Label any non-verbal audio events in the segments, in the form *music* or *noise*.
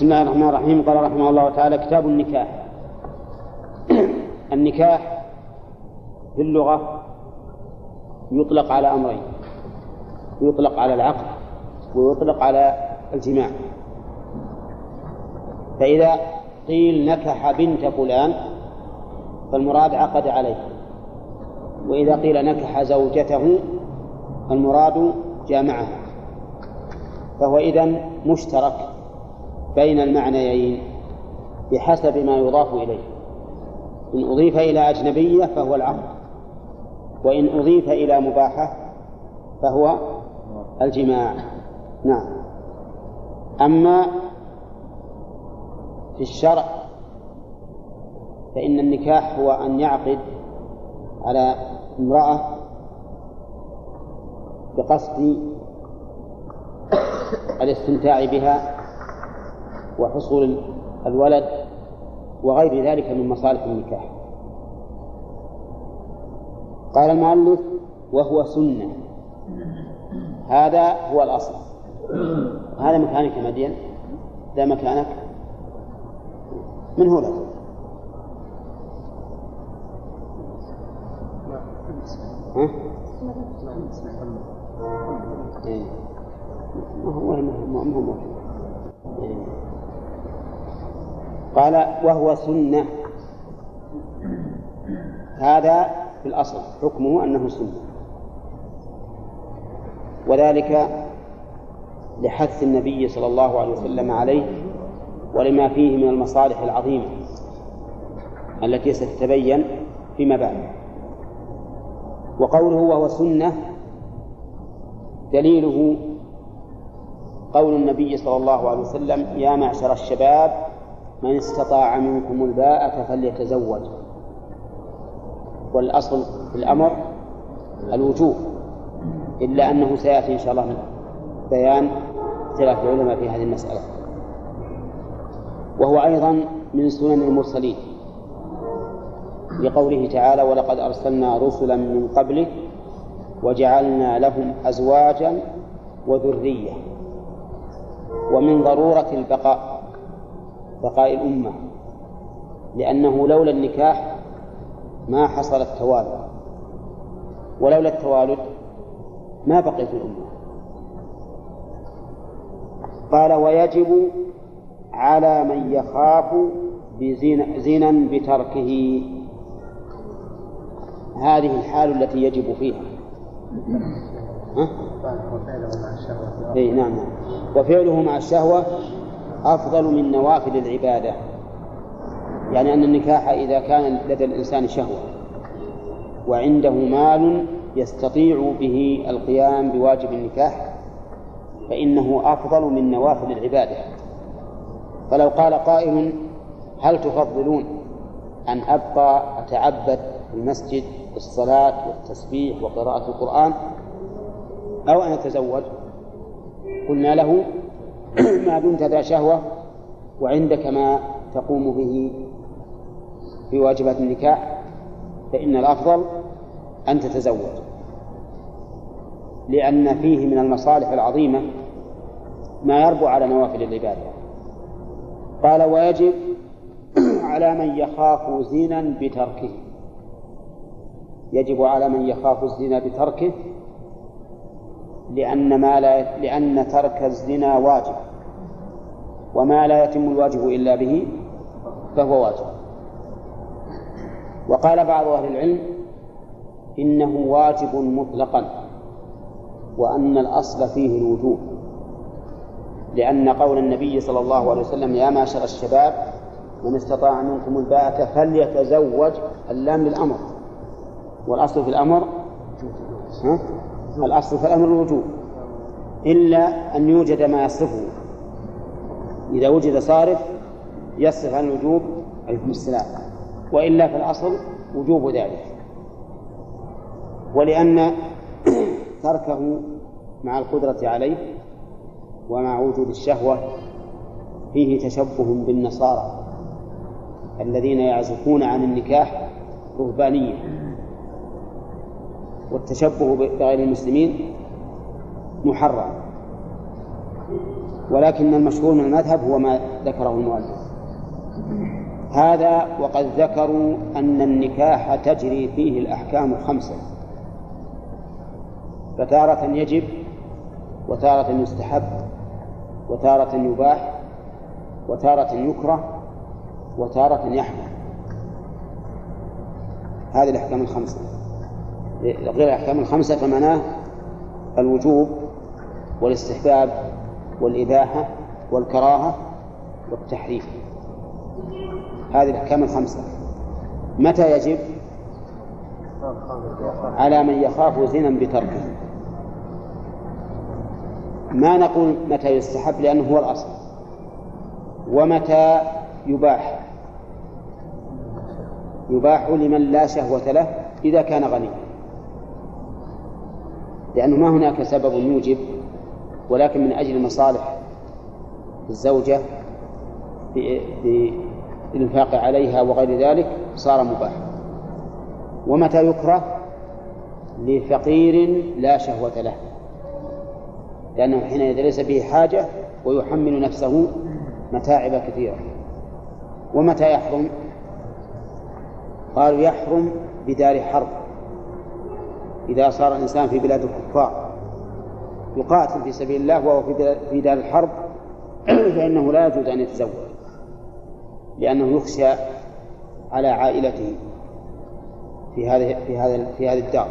بسم الله الرحمن الرحيم. قال رحمه الله تعالى كتاب النكاح. *clears throat* النكاح في اللغة يطلق على أمرين يطلق على العقد ويطلق على الجماع. فإذا قيل نكح بنت فلان فالمراد عقد عليه. وإذا قيل نكح زوجته المراد جامعها. فهو إذن مشترك. بين المعنيين بحسب ما يضاف إليه. إن أضيف إلى أجنبية فهو العقد وإن أضيف إلى مباحة فهو الجماع. نعم. أما في الشرع فإن النكاح هو أن يعقد على امرأة بقصد الاستمتاع بها وحصول الولد وغير ذلك من مصالح النكاح. قال المؤلف وهو سنة. هذا هو الأصل. هذا مكانك مدين. ذا مكانك. من هو ذا ها؟ إيه. ما هو ما هو موجود. إيه. قال وهو سنة. هذا في الأصل حكمه أنه سنة. وذلك لحث النبي صلى الله عليه وسلم عليه ولما فيه من المصالح العظيمة التي ستتبين فيما بعد. وقوله وهو سنة دليله قول النبي صلى الله عليه وسلم يا معشر الشباب من استطاع منكم الباءة فليتزوج والأصل في الأمر الوجوب إلا أنه سيأتي إن شاء الله بيان اختلاف العلماء في هذه المسألة. وهو أيضا من سنن المرسلين لقوله تعالى ولقد أرسلنا رسلا من قبلك وجعلنا لهم أزواجا وذرية ومن ضرورة البقاء بقاء الأمة لأنه لولا النكاح ما حصل التوالد ولولا التوالد ما بقيت الأمة. قال ويجب على من يخاف زنا بتركه. هذه الحال التي يجب فيها. ها؟ اي نعم نعم. وفعله مع الشهوة أفضل من نوافل العبادة. يعني أن النكاح إذا كان لدى الإنسان شهوة وعنده مال يستطيع به القيام بواجب النكاح فإنه أفضل من نوافل العبادة. فلو قال قائل هل تفضلون أن أبقى أتعبد في المسجد بالصلاة والتسبيح وقراءة القرآن أو أن أتزوج؟ قلنا له *coughs* ما دمت ذا شهوة وعندك ما تقوم به في واجبات النكاح فإن الأفضل أن تتزوج. لأن فيه من المصالح العظيمة ما يربو على نوافل العبادة. قال ويجب *coughs* على من يخاف زنا بتركه. يجب على من يخاف الزنا بتركه لأن ما لا لأن ترك الزنا واجب. وما لا يتم الواجب إلا به فهو واجب. وقال بعض أهل العلم إنه واجب مطلقا وأن الأصل فيه الوجوب. لأن قول النبي صلى الله عليه وسلم يا معشر الشباب من استطاع منكم الباءة فليتزوج اللام للأمر. والأصل في الأمر ها؟ الأصل في الأمر الوجوب إلا أن يوجد ما يصرفه إذا وجد صارف يصرف عن الوجوب عليكم السلام. وإلا في الأصل وجوب ذلك. ولأن *clears throat* تركه مع القدرة عليه ومع وجود الشهوة فيه تشبه بالنصارى الذين يعزفون عن النكاح رهبانية. والتشبه بغير المسلمين محرم. ولكن المشهور من المذهب هو ما ذكره المؤلف. هذا وقد ذكروا أن النكاح تجري فيه الأحكام الخمسة فتارة يجب وتارة يستحب وتارة يباح وتارة يكره وتارة يحمل هذه الأحكام الخمسة. غير الأحكام الخمسة فمعناه الوجوب والاستحباب والإباحة والكراهة والتحريم هذه الأحكام الخمسة. متى يجب؟ على من يخاف زنا بتركه. ما نقول متى يستحب؟ لأنه هو الأصل. ومتى يباح؟ يباح لمن لا شهوة له إذا كان غنيا. لأنه ما هناك سبب يوجب ولكن من أجل مصالح الزوجة بالإنفاق عليها وغير ذلك صار مباح. ومتى يكره؟ لفقير لا شهوة له. لأنه حينئذ ليس به حاجة ويحمل نفسه متاعب كثيرة. ومتى يحرم؟ قالوا يحرم بدار حرب. إذا صار الإنسان في بلاد الكفار يقاتل في سبيل الله وهو في دار الحرب *clears throat* فإنه لا يجوز أن يتزوج لأنه يخشى على عائلته في هذه في هذا في هذه الدار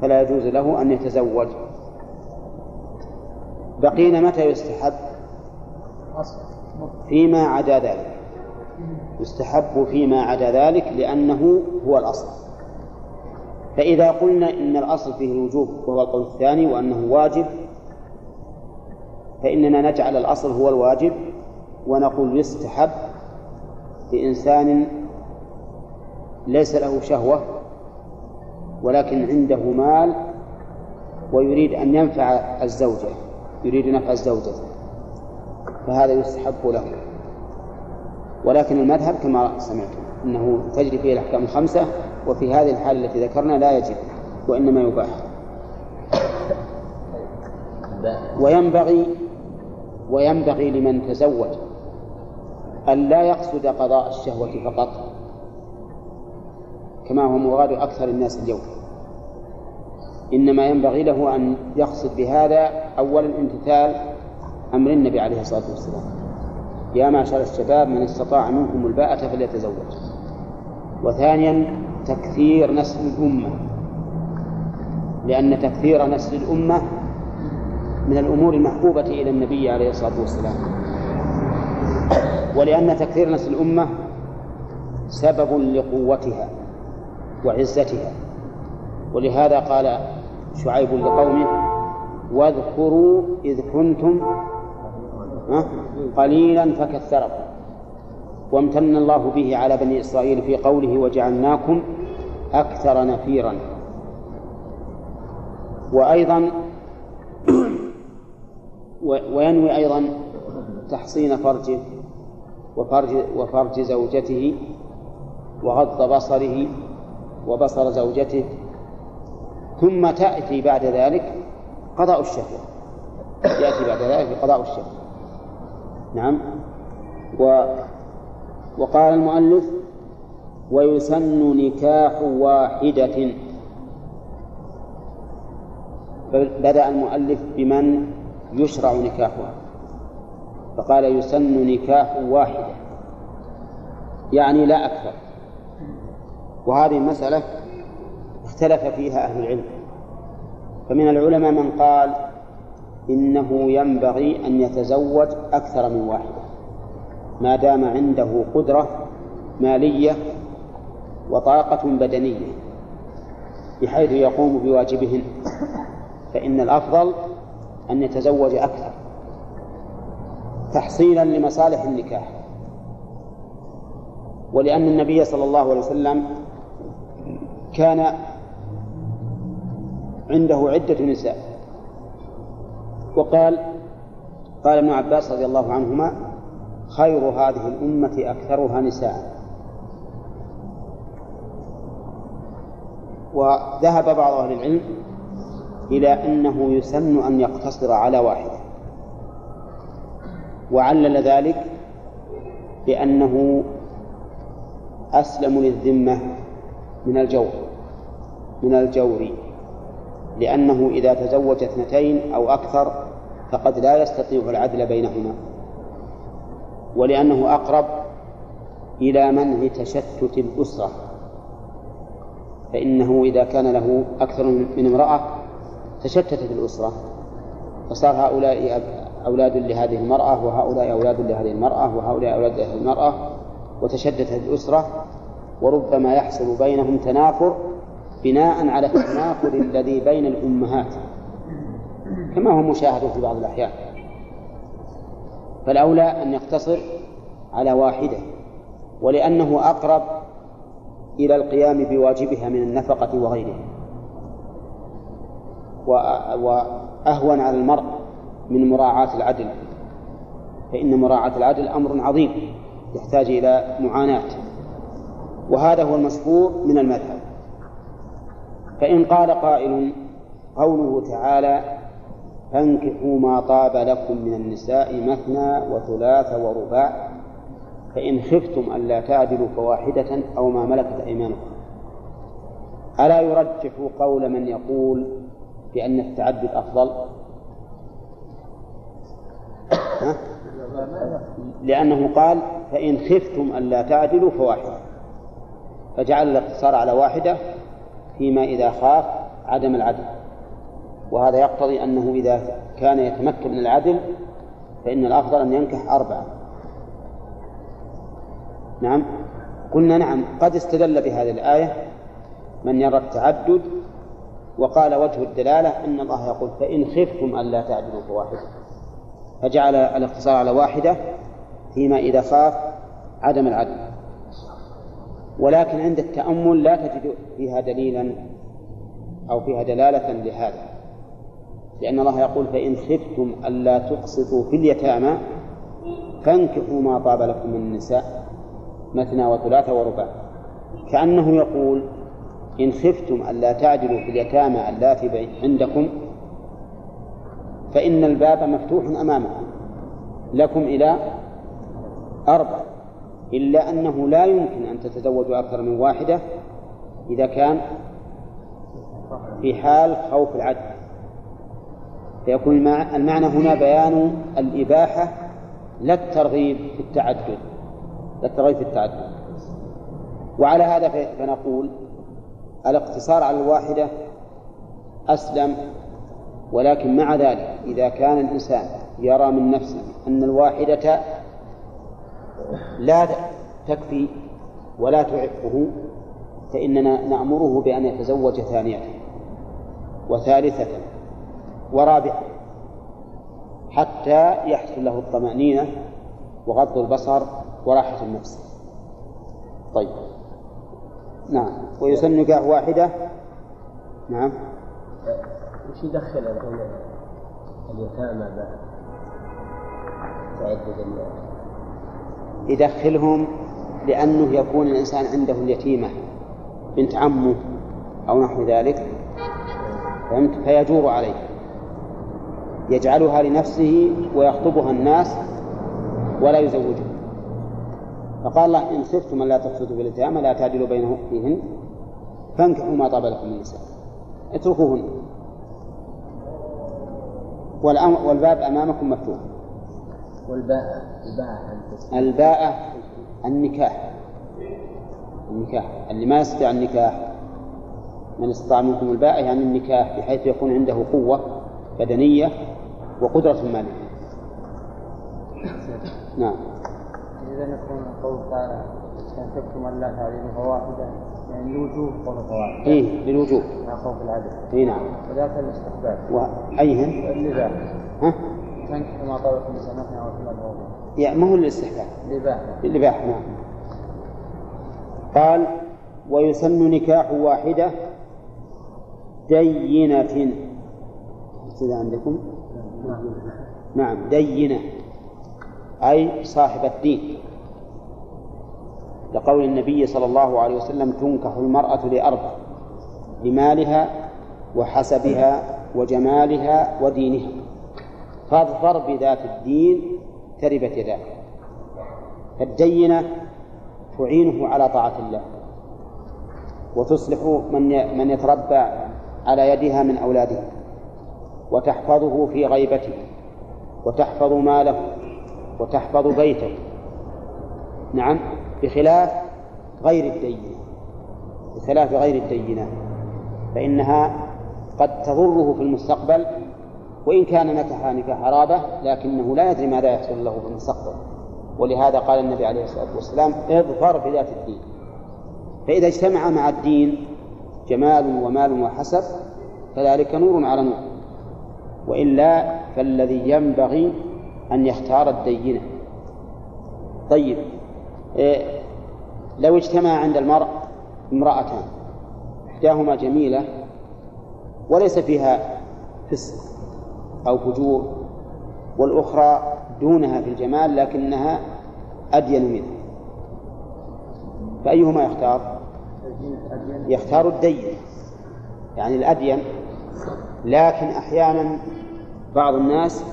فلا يجوز له أن يتزوج. بقينا متى يستحب؟ فيما عدا ذلك يستحب فيما عدا ذلك لأنه هو الأصل. فإذا قلنا إن الأصل فيه الوجوب وهو القول الثاني وأنه واجب فإننا نجعل الأصل هو الواجب ونقول يستحب لإنسان ليس له شهوة ولكن عنده مال ويريد أن ينفع الزوجة يريد نفع الزوجة فهذا يستحب له. ولكن المذهب كما سمعتم أنه تجري فيه الأحكام الخمسة وفي هذه الحالة التي ذكرنا لا يجب وإنما يباح. وينبغي وينبغي لمن تزوج أن لا يقصد قضاء الشهوة فقط كما هو مراد أكثر الناس اليوم. إنما ينبغي له أن يقصد بهذا أولا امتثال أمر النبي عليه الصلاة والسلام. يا معشر الشباب من استطاع منكم الباءة فليتزوج. وثانيا تكثير نسل الأمة. لأن تكثير نسل الأمة من الأمور المحبوبة إلى النبي عليه الصلاة والسلام. ولأن تكثير نسل الأمة سبب لقوتها وعزتها. ولهذا قال شعيب لقومه واذكروا إذ كنتم قليلا فكثركم. وامتن الله به على بني إسرائيل في قوله وجعلناكم أكثر نفيرا. وأيضا *clears throat* وينوي أيضا تحصين فرجه وفرج وفرج زوجته وغض بصره وبصر زوجته ثم تأتي بعد ذلك قضاء الشهوة. يأتي بعد ذلك قضاء الشهوة. نعم. و وقال المؤلف ويسن نكاح واحدة. بدأ المؤلف بمن يشرع نكاحها فقال يسن نكاح واحدة. يعني لا أكثر. وهذه المسألة اختلف فيها أهل العلم. فمن العلماء من قال إنه ينبغي أن يتزوج أكثر من واحدة. ما دام عنده قدرة مالية وطاقة بدنية بحيث يقوم بواجبهن فإن الأفضل أن يتزوج أكثر تحصيلا لمصالح النكاح. ولأن النبي صلى الله عليه وسلم كان عنده عدة نساء وقال قال ابن عباس رضي الله عنهما خير هذه الأمة أكثرها نساء. وذهب بعض أهل العلم إلى أنه يسن أن يقتصر على واحدة. وعلل ذلك بأنه أسلم للذمة من الجور من الجور لأنه إذا تزوج اثنتين أو أكثر فقد لا يستطيع العدل بينهما. ولأنه أقرب إلى منع تشتت الأسرة. فإنه إذا كان له أكثر من امرأة تشتتت الأسرة. فصار هؤلاء أولاد لهذه المرأة وهؤلاء أولاد لهذه المرأة وهؤلاء أولاد لهذه المرأة وتشددت الأسرة. وربما يحصل بينهم تنافر بناء على التنافر الذي بين الأمهات. كما هو مشاهد في بعض الأحيان. فالأولى أن يقتصر على واحدة ولأنه أقرب إلى القيام بواجبها من النفقة وغيره وأهون على المرء من مراعاة العدل فإن مراعاة العدل أمر عظيم يحتاج إلى معاناة وهذا هو المشهور من المذهب. فإن قال قائل قوله تعالى فانكحوا ما طاب لكم من النساء مثنى وثلاث ورباع فإن خفتم ألا تعدلوا فواحدة أو ما ملكت أيمانكم. ألا يرجح قول من يقول بأن التعدد أفضل؟ ها؟ لأنه قال فإن خفتم ألا تعدلوا فواحدة. فجعل الاقتصار على واحدة فيما إذا خاف عدم العدل. وهذا يقتضي أنه إذا كان يتمكن من العدل فإن الأفضل أن ينكح أربعة. نعم. قلنا نعم قد استدل بهذه الآية من يرى التعدد وقال وجه الدلالة أن الله يقول فإن خفتم ألا تعدلوا فواحدة فجعل الاقتصار على واحدة فيما إذا خاف عدم العدل. ولكن عند التأمل لا تجد فيها دليلا أو فيها دلالة لهذا. لأن الله يقول فإن خفتم ألا تقسطوا في اليتامى فانكحوا ما طاب لكم من النساء مثنى وثلاث ورباع. كأنه يقول إن خفتم ألا تعدلوا في اليتامى اللاتي عندكم فإن الباب مفتوح أمامكم لكم إلى أربع. إلا أنه لا يمكن أن تتزوجوا أكثر من واحدة إذا كان في حال خوف العدل. فيكون المعنى هنا بيان الإباحة لا الترغيب في التعدد لا الترغيب في التعدد. وعلى هذا فنقول الاقتصار على الواحدة أسلم ولكن مع ذلك إذا كان الإنسان يرى من نفسه أن الواحدة لا تكفي ولا تعفه فإننا نأمره بأن يتزوج ثانية وثالثة. ورابعة حتى يحصل له الطمأنينة وغض البصر وراحة النفس. طيب. نعم. ويسن نكاح واحدة؟ نعم. وش يدخل اليتامى بعد. تعدد يدخلهم لأنه يكون الإنسان عنده اليتيمة بنت عمه أو نحو ذلك. فهمت؟ فيجور عليه. يجعلها لنفسه ويخطبها الناس ولا يزوجها. فقال الله إن خفتم أن لا تقصدوا باليتامى لا تعدلوا بينهم فيهن فانكحوا ما طاب لكم من النساء اتركوهن. والباب أمامكم مفتوح. والباء الباء الباء النكاح. النكاح. اللي ما يستطيع النكاح من استطاع منكم الباء يعني النكاح بحيث يكون عنده قوة بدنية وقدرة مالية نعم. إذا يكون قول تعالى إن خفتم ألا تعدلوا فواحدة يعني للوجوب قول فواحدة. إيه للوجوب. مع خوف العدل إي نعم. وذاك الاستحباب. وأيهن؟ الإباحة ها؟ تنكح ما طلب النساء مثنى وثلاث ورباع يعني ما هو الاستحباب؟ الإباحة الإباحة نعم. قال ويسن نكاح واحدة دينة عندكم؟ نعم دينة. أي صاحب الدين. لقول النبي صلى الله عليه وسلم تنكح المرأة لأربع لمالها وحسبها وجمالها ودينها. فاظفر بذات الدين تربت يداه. فالدينة تعينه على طاعة الله. وتصلح من من يتربى على يدها من أولاده وتحفظه في غيبته وتحفظ ماله وتحفظ بيته. نعم بخلاف غير الدينة بخلاف غير الدينة فإنها قد تضره في المستقبل وإن كان نكح نكاح رابة لكنه لا يدري ماذا يحصل له في المستقبل. ولهذا قال النبي عليه الصلاة والسلام اظفر بذات الدين. فإذا اجتمع مع الدين جمال ومال وحسب فذلك نور على نور. وإلا فالذي ينبغي أن يختار الدينة طيب إيه لو اجتمع عند المرء امرأتان إحداهما جميلة وليس فيها فسق أو فجور والأخرى دونها في الجمال لكنها أدين منها فأيهما يختار؟ يختار الدين يعني الأدين لكن أحيانا بعض الناس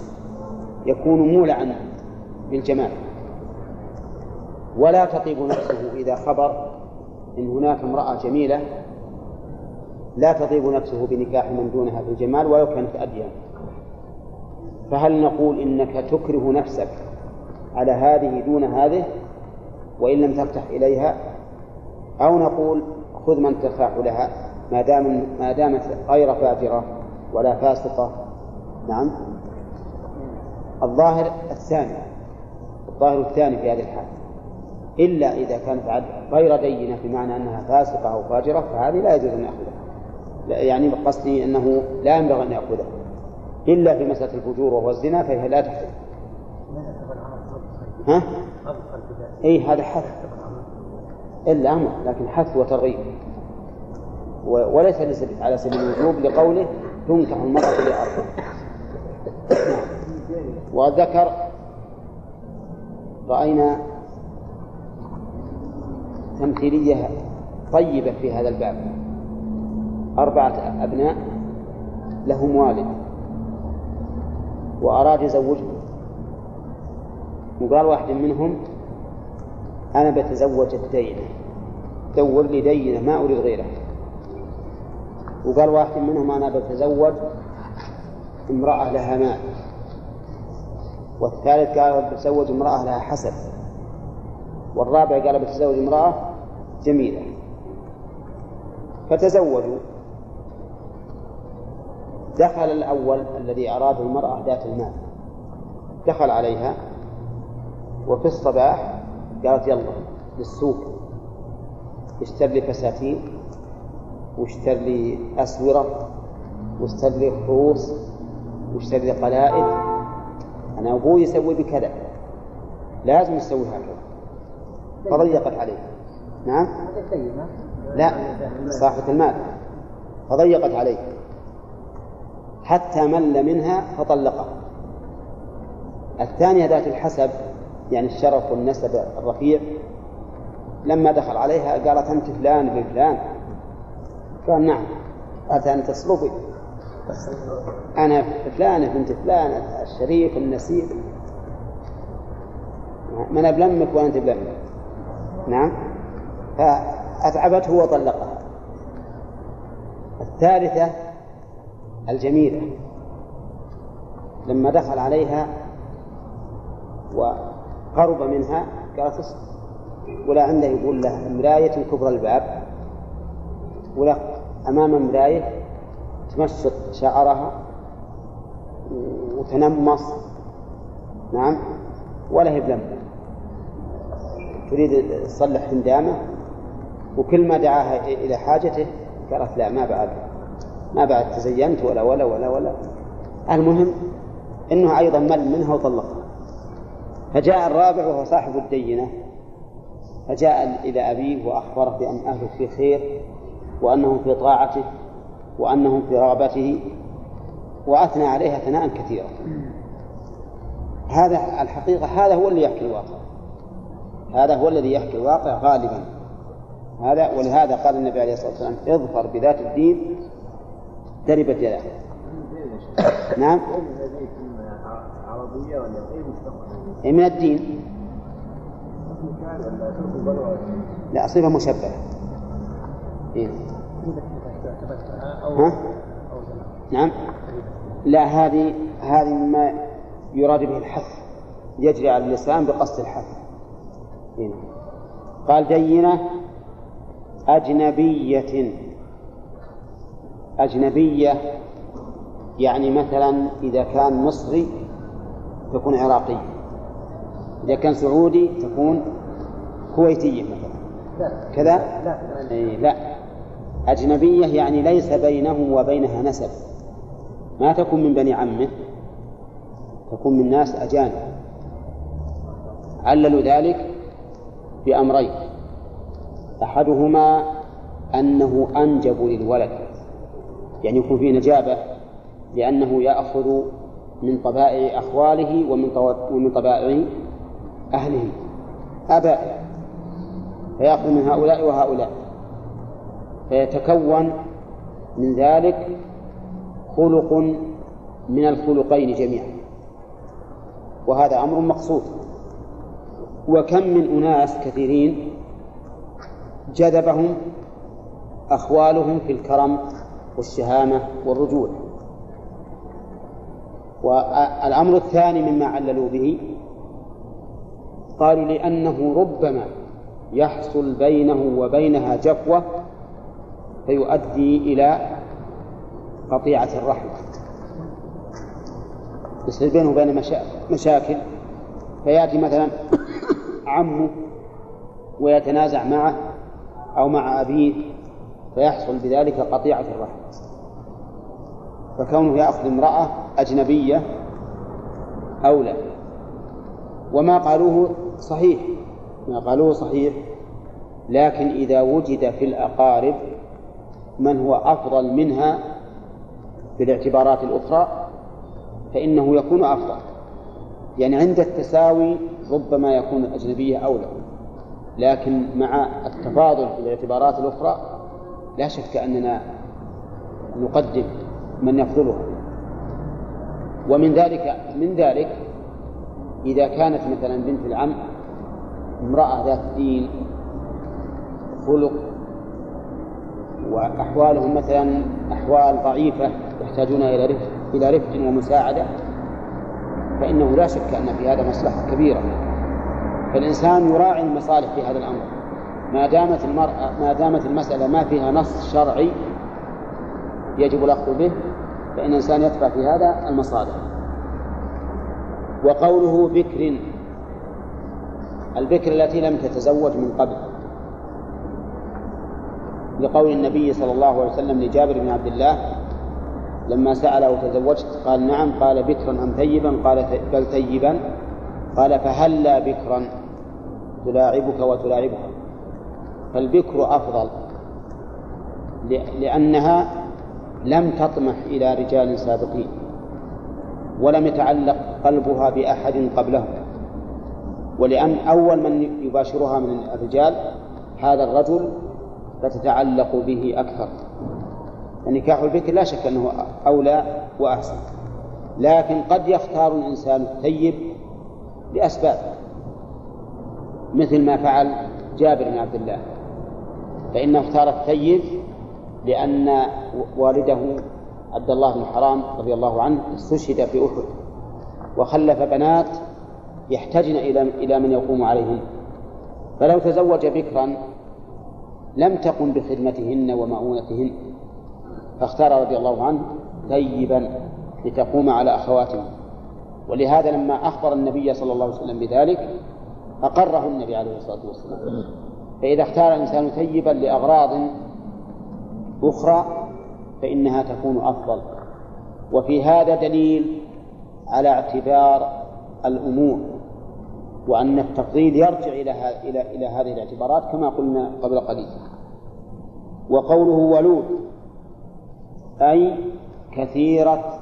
يكون مولعا بالجمال. ولا تطيب نفسه إذا خبر إن هناك امرأة جميلة. لا تطيب نفسه بنكاح من دونها في الجمال ولو كانت أدين فهل نقول إنك تكره نفسك على هذه دون هذه وإن لم ترتح إليها؟ أو نقول خذ من ترتاح لها ما دام ما دامت غير فاجرة. ولا فاسقة. نعم. الظاهر الثاني الظاهر الثاني في هذه الحال. إلا إذا كانت غير دينة بمعنى أنها فاسقة أو فاجرة فهذه لا يجوز أن يأخذها. يعني قصدي أنه لا ينبغي أن يأخذها. إلا في مسألة الفجور وهو الزنا فهي لا تحل ها؟ أي هذا حث. إلا أمر لكن حث وترغيب. وليس على سبيل الوجوب لقوله تنكح المرأة لأربع وذكر رأينا تمثيلية طيبة في هذا الباب. أربعة أبناء لهم والد وأراد يزوجهم. وقال واحد منهم أنا بتزوج الدينة دور لي دينة ما أريد غيره. وقال واحد منهم أنا بتزوج امرأة لها مال. والثالث قال بتزوج امرأة لها حسب والرابع قال بتزوج امرأة جميلة. فتزوجوا. دخل الأول الذي أراد المرأة ذات المال. دخل عليها. وفي الصباح قالت يلا للسوق. اشتر لي فساتين. واشتر لي أسورة واشتر لي خروص واشتر لي قلائد. أنا أبوي يسوي بكذا. لازم يسوي هكذا. فضيقت عليه. نعم؟ لا صاحبة المال. فضيقت عليه. حتى مل منها فطلقها الثانية ذات الحسب يعني الشرف والنسب الرفيع. لما دخل عليها قالت أنت فلان بن فلان قال نعم أتى أن تصلبي أنا فلانة بنت فلان الشريف النسيب. ما أنا بلمك وأنت بلمك نعم. فأتعبته وطلقها. الثالثة الجميلة. لما دخل عليها وقرب منها قالت ولا عنده يقول له مراية كبر الباب. ولا أمام مراية تمشط شعرها وتنمص نعم ولا هي بلمبة تريد تصلح هندامة وكل ما دعاها إلى حاجته قالت لا ما بعد ما بعد تزينت ولا ولا ولا ولا. المهم انه أيضا مل منها وطلقها. فجاء الرابع وهو صاحب الدينة فجاء إلى أبيه وأخبره بأن أهله في خير وأنهم في طاعته وأنهم في رغبته وأثنى عليها ثناء كثيرا. هذا الحقيقة هذا هو اللي يحكي الواقع. هذا هو الذي يحكي الواقع غالبا. هذا ولهذا قال النبي عليه الصلاة والسلام اظفر بذات الدين تربت يداه نعم. إيه، من الدين. لا صفة مشبهة. إيه؟ ها؟ نعم. لا هذه هذه مما يراد به الحث يجري على اللسان بقصد الحث هنا. قال دينة أجنبية. أجنبية يعني مثلا إذا كان مصري تكون عراقي إذا كان سعودي تكون كويتية مثلا. كذا؟ لا. إيه لا. أجنبية يعني ليس بينه وبينها نسب. ما تكون من بني عمه تكون من ناس أجانب. عللوا ذلك بأمرين. أحدهما أنه أنجب للولد يعني يكون فيه نجابة لأنه يأخذ من طبائع أخواله ومن ومن طبائع أهله آبائه فيأخذ من هؤلاء وهؤلاء. فيتكون من ذلك خلق من الخلقين جميعا. وهذا أمر مقصود. وكم من أناس كثيرين جذبهم أخوالهم في الكرم والشهامة والرجولة والأمر الثاني مما عللوا به قالوا لأنه ربما يحصل بينه وبينها جفوة فيؤدي إلى قطيعة الرحم يصير بينه وبين مشاكل. فيأتي مثلا عمه ويتنازع معه أو مع أبيه فيحصل بذلك قطيعة الرحم فكونه يأخذ امرأة أجنبية أولى. وما قالوه صحيح. ما قالوه صحيح. لكن إذا وجد في الأقارب من هو أفضل منها في الاعتبارات الأخرى فإنه يكون أفضل. يعني عند التساوي ربما يكون الأجنبية أولى لكن مع التفاضل في الاعتبارات الأخرى لا شك أننا نقدم من يفضلها. ومن ذلك من ذلك إذا كانت مثلا بنت العم امرأة ذات دين خلق وأحوالهم مثلا أحوال ضعيفة يحتاجون إلى رفق إلى رفق ومساعدة فإنه لا شك أن في هذا مصلحة كبيرة. فالإنسان يراعي المصالح في هذا الأمر. ما دامت المرأة ما دامت المسألة ما فيها نص شرعي يجب الأخذ به فإن الإنسان يتبع في هذا المصالح. وقوله بكر البكر التي لم تتزوج من قبل. لقول النبي صلى الله عليه وسلم لجابر بن عبد الله لما سأله تزوجت قال نعم. قال بكرا أم ثيبا؟ قال بل ثيبا. قال فهلا بكرا تلاعبك وتلاعبها. فالبكر أفضل لأنها لم تطمح إلى رجال سابقين ولم يتعلق قلبها بأحد قبله ولأن أول من يباشرها من الرجال هذا الرجل فتتعلق به أكثر. فنكاح البكر لا شك أنه أولى وأحسن. لكن قد يختار الإنسان الثيب لأسباب مثل ما فعل جابر بن عبد الله. فإنه اختار الثيب لأن والده عبد الله بن حرام رضي الله عنه استشهد في أحد وخلف بنات يحتاجن إلى إلى من يقوم عليهن. فلو تزوج بكرا لم تقم بخدمتهن ومؤونتهن فاختار رضي الله عنه ثيبا لتقوم على أخواتهن. ولهذا لما أخبر النبي صلى الله عليه وسلم بذلك أقره النبي عليه الصلاة والسلام. فإذا اختار الإنسان ثيبا لأغراض أخرى فإنها تكون أفضل. وفي هذا دليل على اعتبار الأمور. وأن التفضيل يرجع إلى إلى إلى هذه الاعتبارات كما قلنا قبل قليل. وقوله ولود أي كثيرة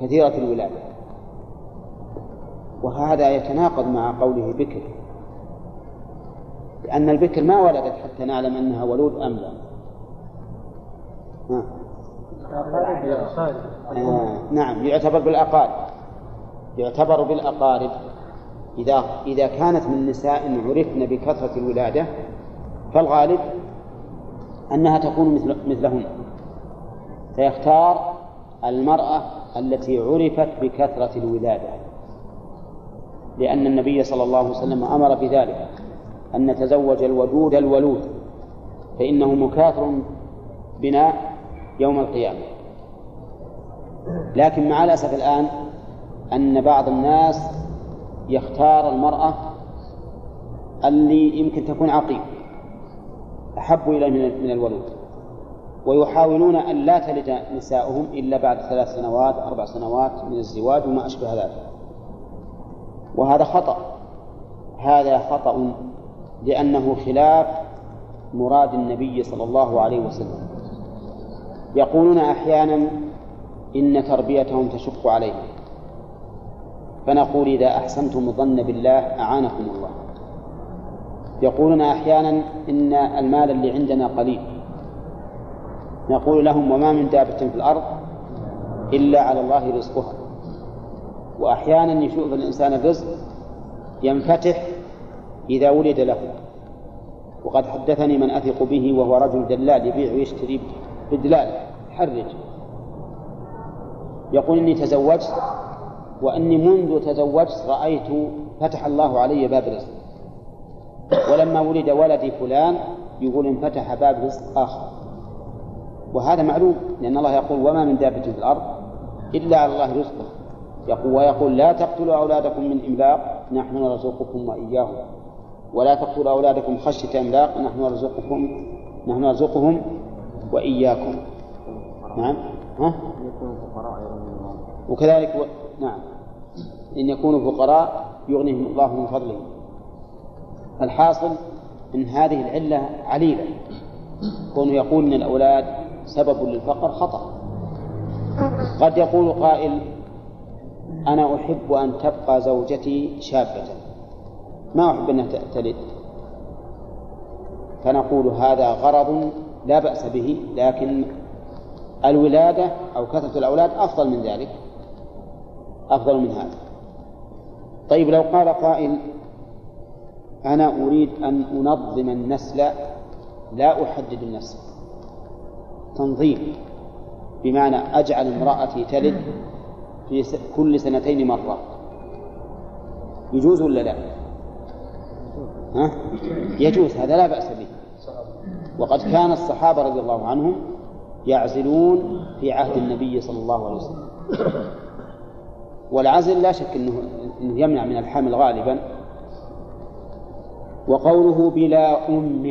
كثيرة الولادة. وهذا يتناقض مع قوله بكر. لأن البكر ما ولدت حتى نعلم أنها ولود أم لا. آه. نعم يعتبر بالأقارب. يعتبر بالأقارب. إذا إذا كانت من نساء عرفن بكثرة الولادة فالغالب أنها تكون مثل مثلهن. فيختار المرأة التي عرفت بكثرة الولادة لأن النبي صلى الله عليه وسلم أمر بذلك أن نتزوج الودود الولود فإنه مكاثر بنا يوم القيامة. لكن مع الأسف الآن أن بعض الناس يختار المرأة اللي يمكن تكون عقيم أحب إليه من الولود ويحاولون أن لا تلد نساؤهم إلا بعد ثلاث سنوات أربع سنوات من الزواج وما أشبه ذلك. وهذا خطأ. هذا خطأ لأنه خلاف مراد النبي صلى الله عليه وسلم. يقولون أحيانا إن تربيتهم تشق عليهم. فنقول إذا أحسنتم الظن بالله أعانكم الله. يقولون أحيانا إن المال اللي عندنا قليل. نقول لهم وما من دابة في الأرض إلا على الله رزقها. وأحيانا يشوف الإنسان الرزق ينفتح إذا ولد له. وقد حدثني من أثق به وهو رجل دلال يبيع ويشتري بدلال حرج يقول إني تزوجت وأني منذ تزوجت رأيت فتح الله علي باب رزق ولما ولد ولدي فلان يقول انفتح باب رزق آخر. وهذا معلوم لأن الله يقول وما من دابة في الأرض إلا على الله رزقه. يقول ويقول لا تقتلوا أولادكم من إملاق نحن نرزقكم وإياهم. ولا تقتلوا أولادكم خشية إملاق نحن نرزقكم نحن نرزقهم وإياكم. نعم؟ ها؟ وكذلك و... نعم. إن يكونوا فقراء يغنيهم الله من فضله. الحاصل أن هذه العلة عليلة. كونه يقول أن الأولاد سبب للفقر خطأ. قد يقول قائل أنا أحب أن تبقى زوجتي شابة. ما أحب أنها تلد. فنقول هذا غرض لا بأس به لكن الولادة أو كثرة الأولاد أفضل من ذلك. أفضل من هذا. طيب لو قال قائل أنا أريد أن أنظم النسل لا أحدد النسل تنظيم بمعنى أجعل امرأتي تلد في كل سنتين مرة يجوز ولا لا؟ ها؟ يجوز هذا لا بأس به وقد كان الصحابة رضي الله عنهم يعزلون في عهد النبي صلى الله عليه وسلم والعزل لا شك إنه إنه يمنع من الحمل غالبا. وقوله بلا أم.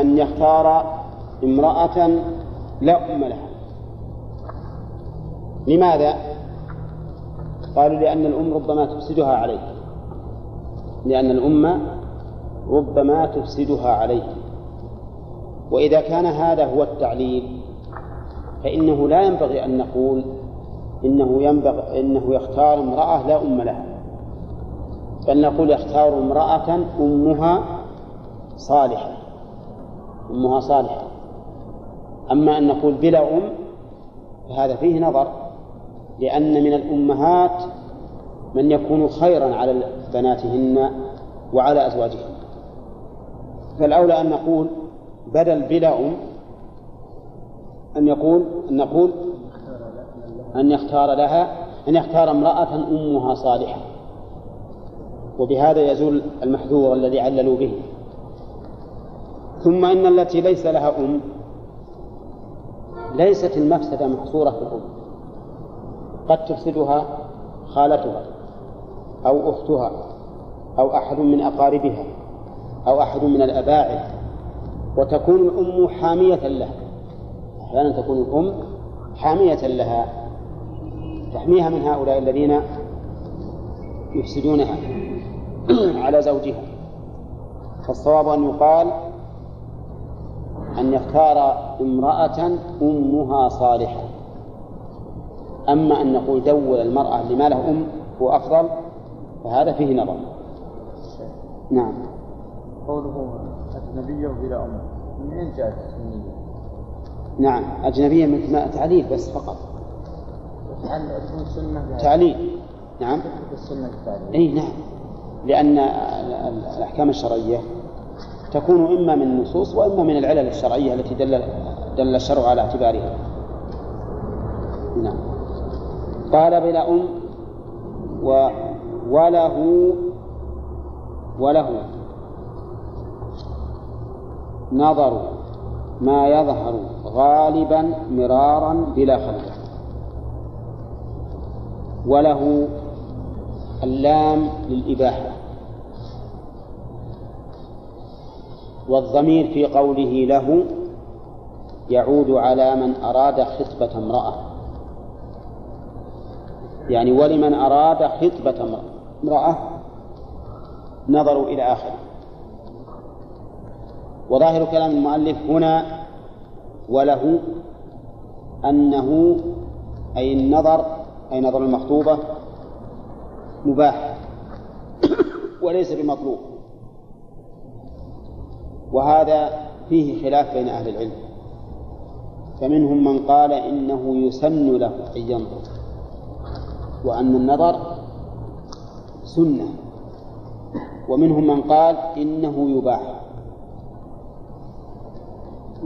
أن يختار امرأة لا أم لها. لماذا؟ قالوا لأن الأم ربما تفسدها عليه لأن الأم ربما تفسدها عليه. وإذا كان هذا هو التعليل فإنه لا ينبغي أن نقول إنه ينبغي إنه يختار امرأة لا أم لها. بل نقول يختار امرأة أمها صالحة أمها صالحة. أما أن نقول بلا أم فهذا فيه نظر لأن من الأمهات من يكون خيرا على بناتهن وعلى أزواجهن. فالأولى أن نقول بدل بلا أم أن يقول أن نقول أن يختار لها أن يختار امرأة أمها صالحة. وبهذا يزول المحذور الذي عللوا به. ثم إن التي ليس لها أم ليست المفسدة محصورة في الأم. قد تفسدها خالتها. أو أختها أو أحد من أقاربها أو أحد من الأباعد. وتكون الأم حامية لها. أحيانا تكون الأم حامية لها. تحميها من هؤلاء الذين يفسدونها *clears throat* على زوجها. فالصواب أن يقال أن يختار امرأة أمها صالحة. أما أن نقول دول المرأة لما له أم هو فهذا فيه نظر. نعم. قوله أجنبية بلا أم. من أين جاءت؟ نعم أجنبية مثل ما تعليل بس فقط. تعليل. نعم. السنة؟ أي نعم. لأن الأحكام الشرعية تكون إما من النصوص وإما من العلل الشرعية التي دل دل الشرع على اعتبارها. نعم. قال بلا أم و وله وله نظر ما يظهر غالبا مرارا بلا خلف وله اللام للإباحة. والضمير في قوله له يعود على من أراد خطبة امرأة. يعني ولمن أراد خطبة امرأة. نظروا إلى آخره. وظاهر كلام المؤلف هنا وله أنه أي النظر أي نظر المخطوبة مباح وليس بمطلوب. وهذا فيه خلاف بين أهل العلم. فمنهم من قال إنه يسن له أن ينظر وأن النظر سنة. ومنهم من قال إنه يباح.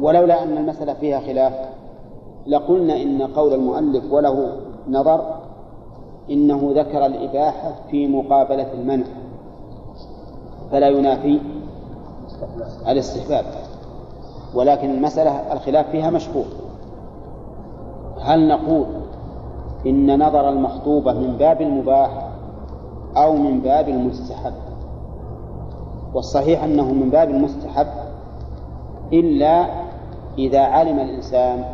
ولولا أن المسألة فيها خلاف لقلنا إن قول المؤلف وله نظر إنه ذكر الإباحة في مقابلة المنع. فلا ينافي الاستحباب. ولكن المسألة الخلاف فيها مشهور هل نقول إن نظر المخطوبة من باب المباح أو من باب المستحب. والصحيح أنه من باب المستحب إلا إذا علم الإنسان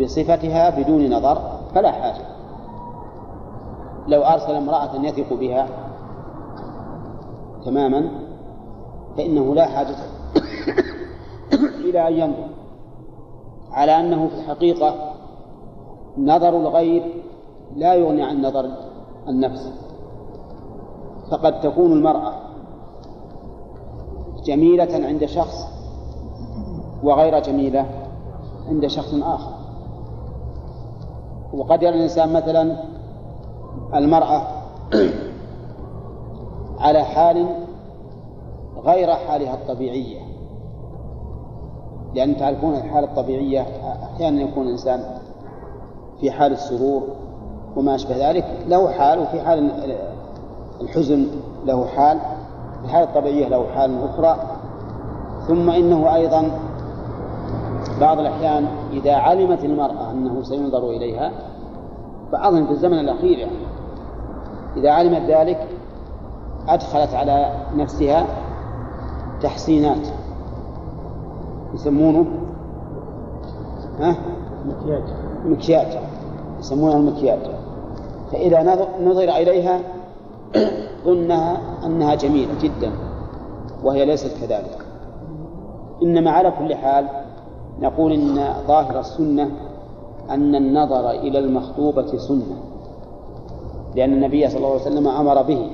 بصفتها بدون نظر فلا حاجة. لو أرسل امرأة يثق بها تماما فإنه لا حاجة إلى أن ينظر. على أنه في الحقيقة نظر الغير لا يغني عن نظر النفس. فقد تكون المرأة جميلة عند شخص وغير جميلة عند شخص آخر. وقد يرى الإنسان مثلا المرأة *clears throat* على حال غير حالها الطبيعية. لأن تعرفون الحالة الطبيعية أحيانا يكون الإنسان في حال السرور وما أشبه ذلك له حال وفي حال الحزن له حال الحالة الطبيعية له حال أخرى. ثم إنه أيضا بعض الأحيان إذا علمت المرأة أنه سينظر إليها بعضهم في الزمن الأخير يعني إذا علمت ذلك أدخلت على نفسها تحسينات يسمونه ها؟ مكياج. مكياج يسمونه المكياج. فإذا نظر إليها ظنها أنها جميلة جدا وهي ليست كذلك. إنما على كل حال نقول إن ظاهر السنة أن النظر إلى المخطوبة سنة لأن النبي صلى الله عليه وسلم أمر به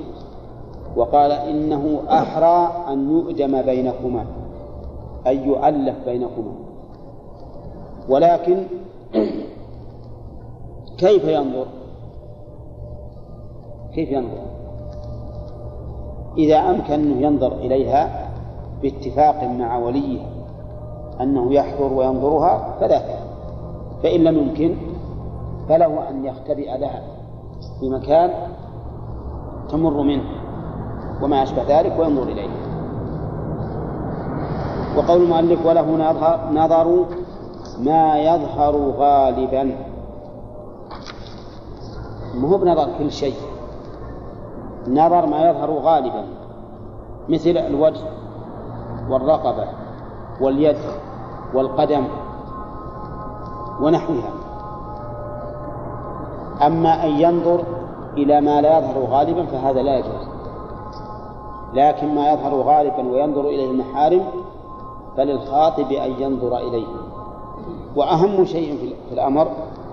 وقال إنه أحرى أن يؤجم بينكما أن يؤلف بينكما. ولكن كيف ينظر؟ كيف ينظر؟ إذا أمكن أنه ينظر إليها باتفاق مع وليه أنه يحضر وينظرها فذاك فإن لم يمكن فله أن يختبئ لها في مكان تمر منه وما أشبه ذلك وينظر إليه. وقول المؤلف وله نظر ما يظهر غالبا. ما هو بنظر كل شيء؟ نظر ما يظهر غالبا مثل الوجه والرقبة واليد والقدم ونحوها. أما أن ينظر إلى ما لا يظهر غالبا فهذا لا يجوز. لكن ما يظهر غالبا وينظر إليه المحارم فللخاطب أن ينظر إليه. وأهم شيء في الأمر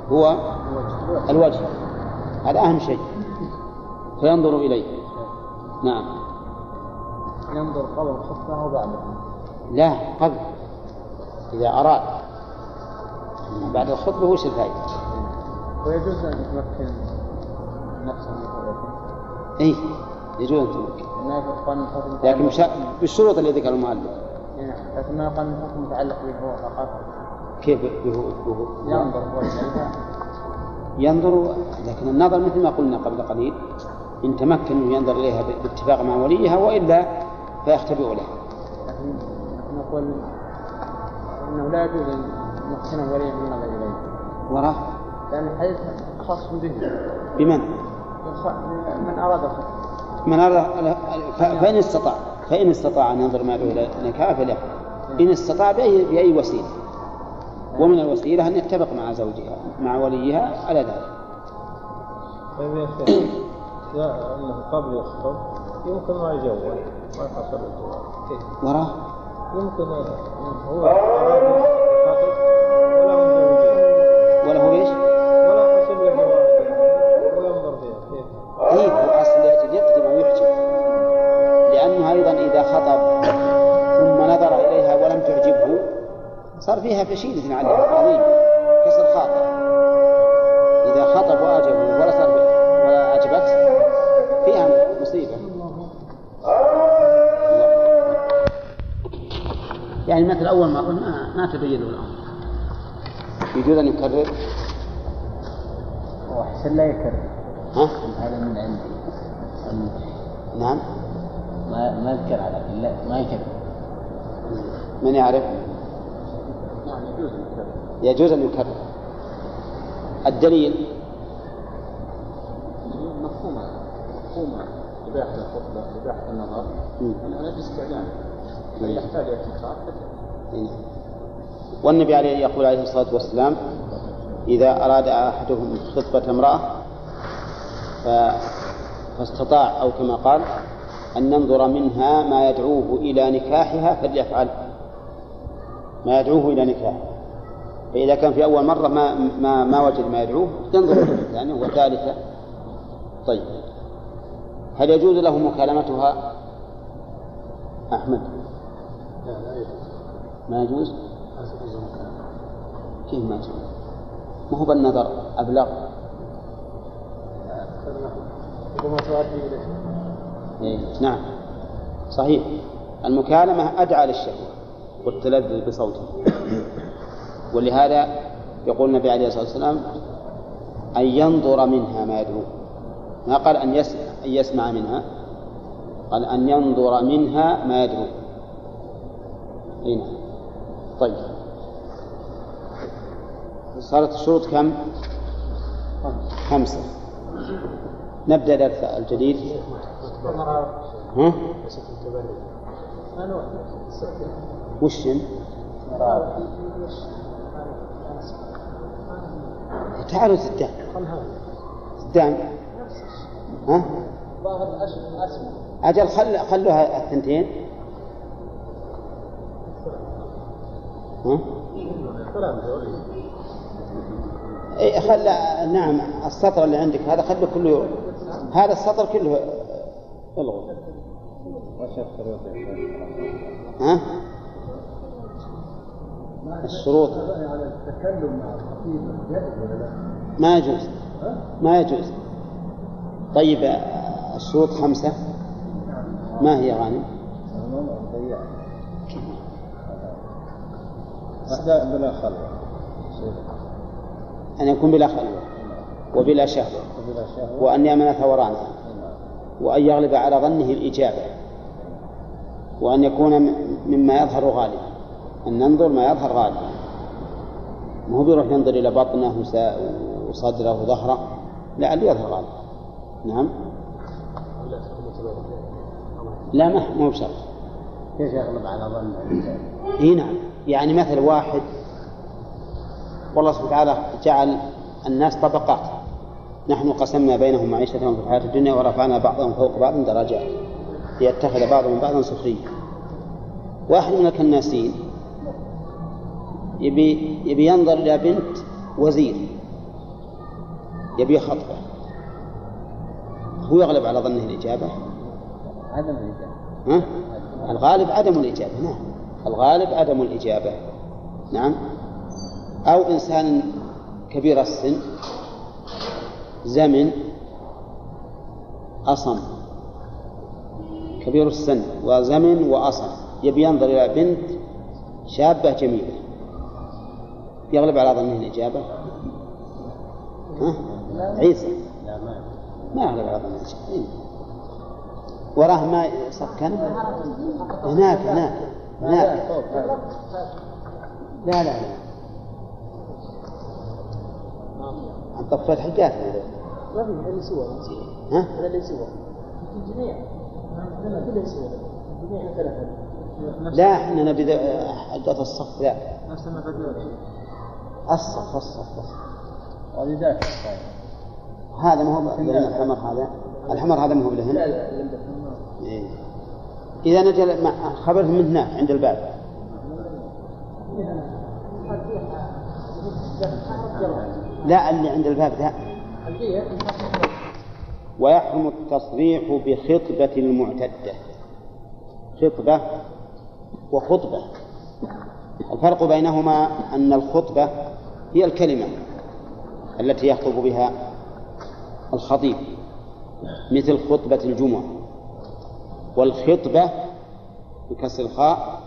هو الوجه. هذا أهم شيء. فينظر إليه. نعم. ينظر قبل الخطبة أو بعدها لا قبل. إذا أراد. بعد الخطبة وش الفائدة؟ ويجوز أن يتمكن نفسه من إيه يجوز أن تمكن لكن بش- بالشروط اللي ذكر المؤلف. نعم لكن ما يقال من حكم متعلق به هو فقط. كيف به به ينظر هو ينظر لكن النظر مثل ما قلنا قبل قليل. إن تمكن أن ينظر إليها باتفاق مع وليها وإلا فيختبئ له لكن نقول انه لا يجوز ان يحسنه ولي من النظر إليه. وراه؟ لأن الحديث خاص به. بمن؟ من أراد الخطبه من أراد فإن استطاع. فإن استطاع أن ينظر ماله إلى نكاح فليفعل إن استطاع بأي, بأي وسيلة. ومن الوسيلة أن يتفق مع زوجها مع وليها على ذلك. طيب يا شيخ. لا انه قبل يخطب يمكن ما يجوز ما يحصل الجواز كيف؟ وراه يمكن هو يجوز أن يكرر. الدليل؟ مفهومة. مفهومة. إباحة الخطبة إباحة النظر. مم. انها باستعلام من يحتاج تكرار نعم. والنبي عليه يقول عليه الصلاة والسلام إذا أراد أحدهم خطبة امرأة ف... فاستطاع أو كما قال أن ينظر منها ما يدعوه إلى نكاحها فليفعل. ما يدعوه إلى نكاحها فإذا كان في أول مرة ما ما ما وجد ما يدعوه ينظر إلى الثانية والثالثة. طيب. هل يجوز له مكالمتها؟ أحمد. ما يجوز؟ كيف ما يجوز؟ ما هو بالنظر أبلغ. ربما تؤدي إلى إيه. نعم. صحيح. المكالمة أدعى للشهوة والتلذذ بصوته. ولهذا يقول النبي عليه الصلاة والسلام أن ينظر منها ما يدعوه ما قال أن يسمع, منها قال أن ينظر منها ما يدعوه هنا طيب. صارت الشروط كم؟ خمسة. نبدأ درس الجديد. ها؟ وش تعالوا سدان. سدان. ها؟ أجل خل خلوها الثنتين. ها؟ إيه خل نعم السطر اللي عندك هذا خله كله هذا السطر كله. ألغوا. ها؟ الشروط. ما يجوز. ما يجوز. طيب الشروط خمسة. ما هي غانم؟ بلا خلوة أن يكون بلا خلوة وبلا شهوة وأن يأمن ثورانها وأن يغلب على ظنه الإجابة وأن يكون مما يظهر غالبا. أن ننظر ما يظهر غالبا ما هو بيروح ينظر إلى بطنه وصدره وظهره لا اللي يظهر غالبا نعم؟ لا ما مو بشرط. كيف يغلب على ظن؟ إي نعم. يعني مثل واحد والله سبحانه وتعالى جعل الناس طبقات. نحن قسمنا بينهم معيشتهم في الحياة الدنيا ورفعنا بعضهم فوق بعض درجات. ليتخذ بعضهم بعضا سخريا. واحد من الكناسين يبي يبي ينظر إلى بنت وزير. يبي خطبة. هو يغلب على ظنه الإجابة؟ عدم الإجابة. ها؟ الغالب عدم الإجابة نعم. الغالب عدم الإجابة. نعم. أو إنسان كبير السن زمن أصم. كبير السن وزمن وأصم. يبي ينظر إلى بنت شابة جميلة. يغلب على ظنه الإجابة؟ ها؟ عيسى. ما يغلب على ظنه الإجابة. وراه ما سكن هناك هناك هناك. لا لا لا. عن طفت حقات ما في سوى ها؟ سوى لا إحنا نبي حقات الصف لا نفس الصف الصف الصف هذا ما هو الحمر هذا؟ الحمر هذا ما هو لهن لا لا إيه. إذا نجل خبرهم من هناك عند الباب. لا اللي عند الباب لا. ويحرم التصريح بخطبة المعتدة. خطبة وخطبة. الفرق بينهما أن الخطبة هي الكلمة التي يخطب بها الخطيب مثل خطبة الجمعة. والخطبة بكسر الخاء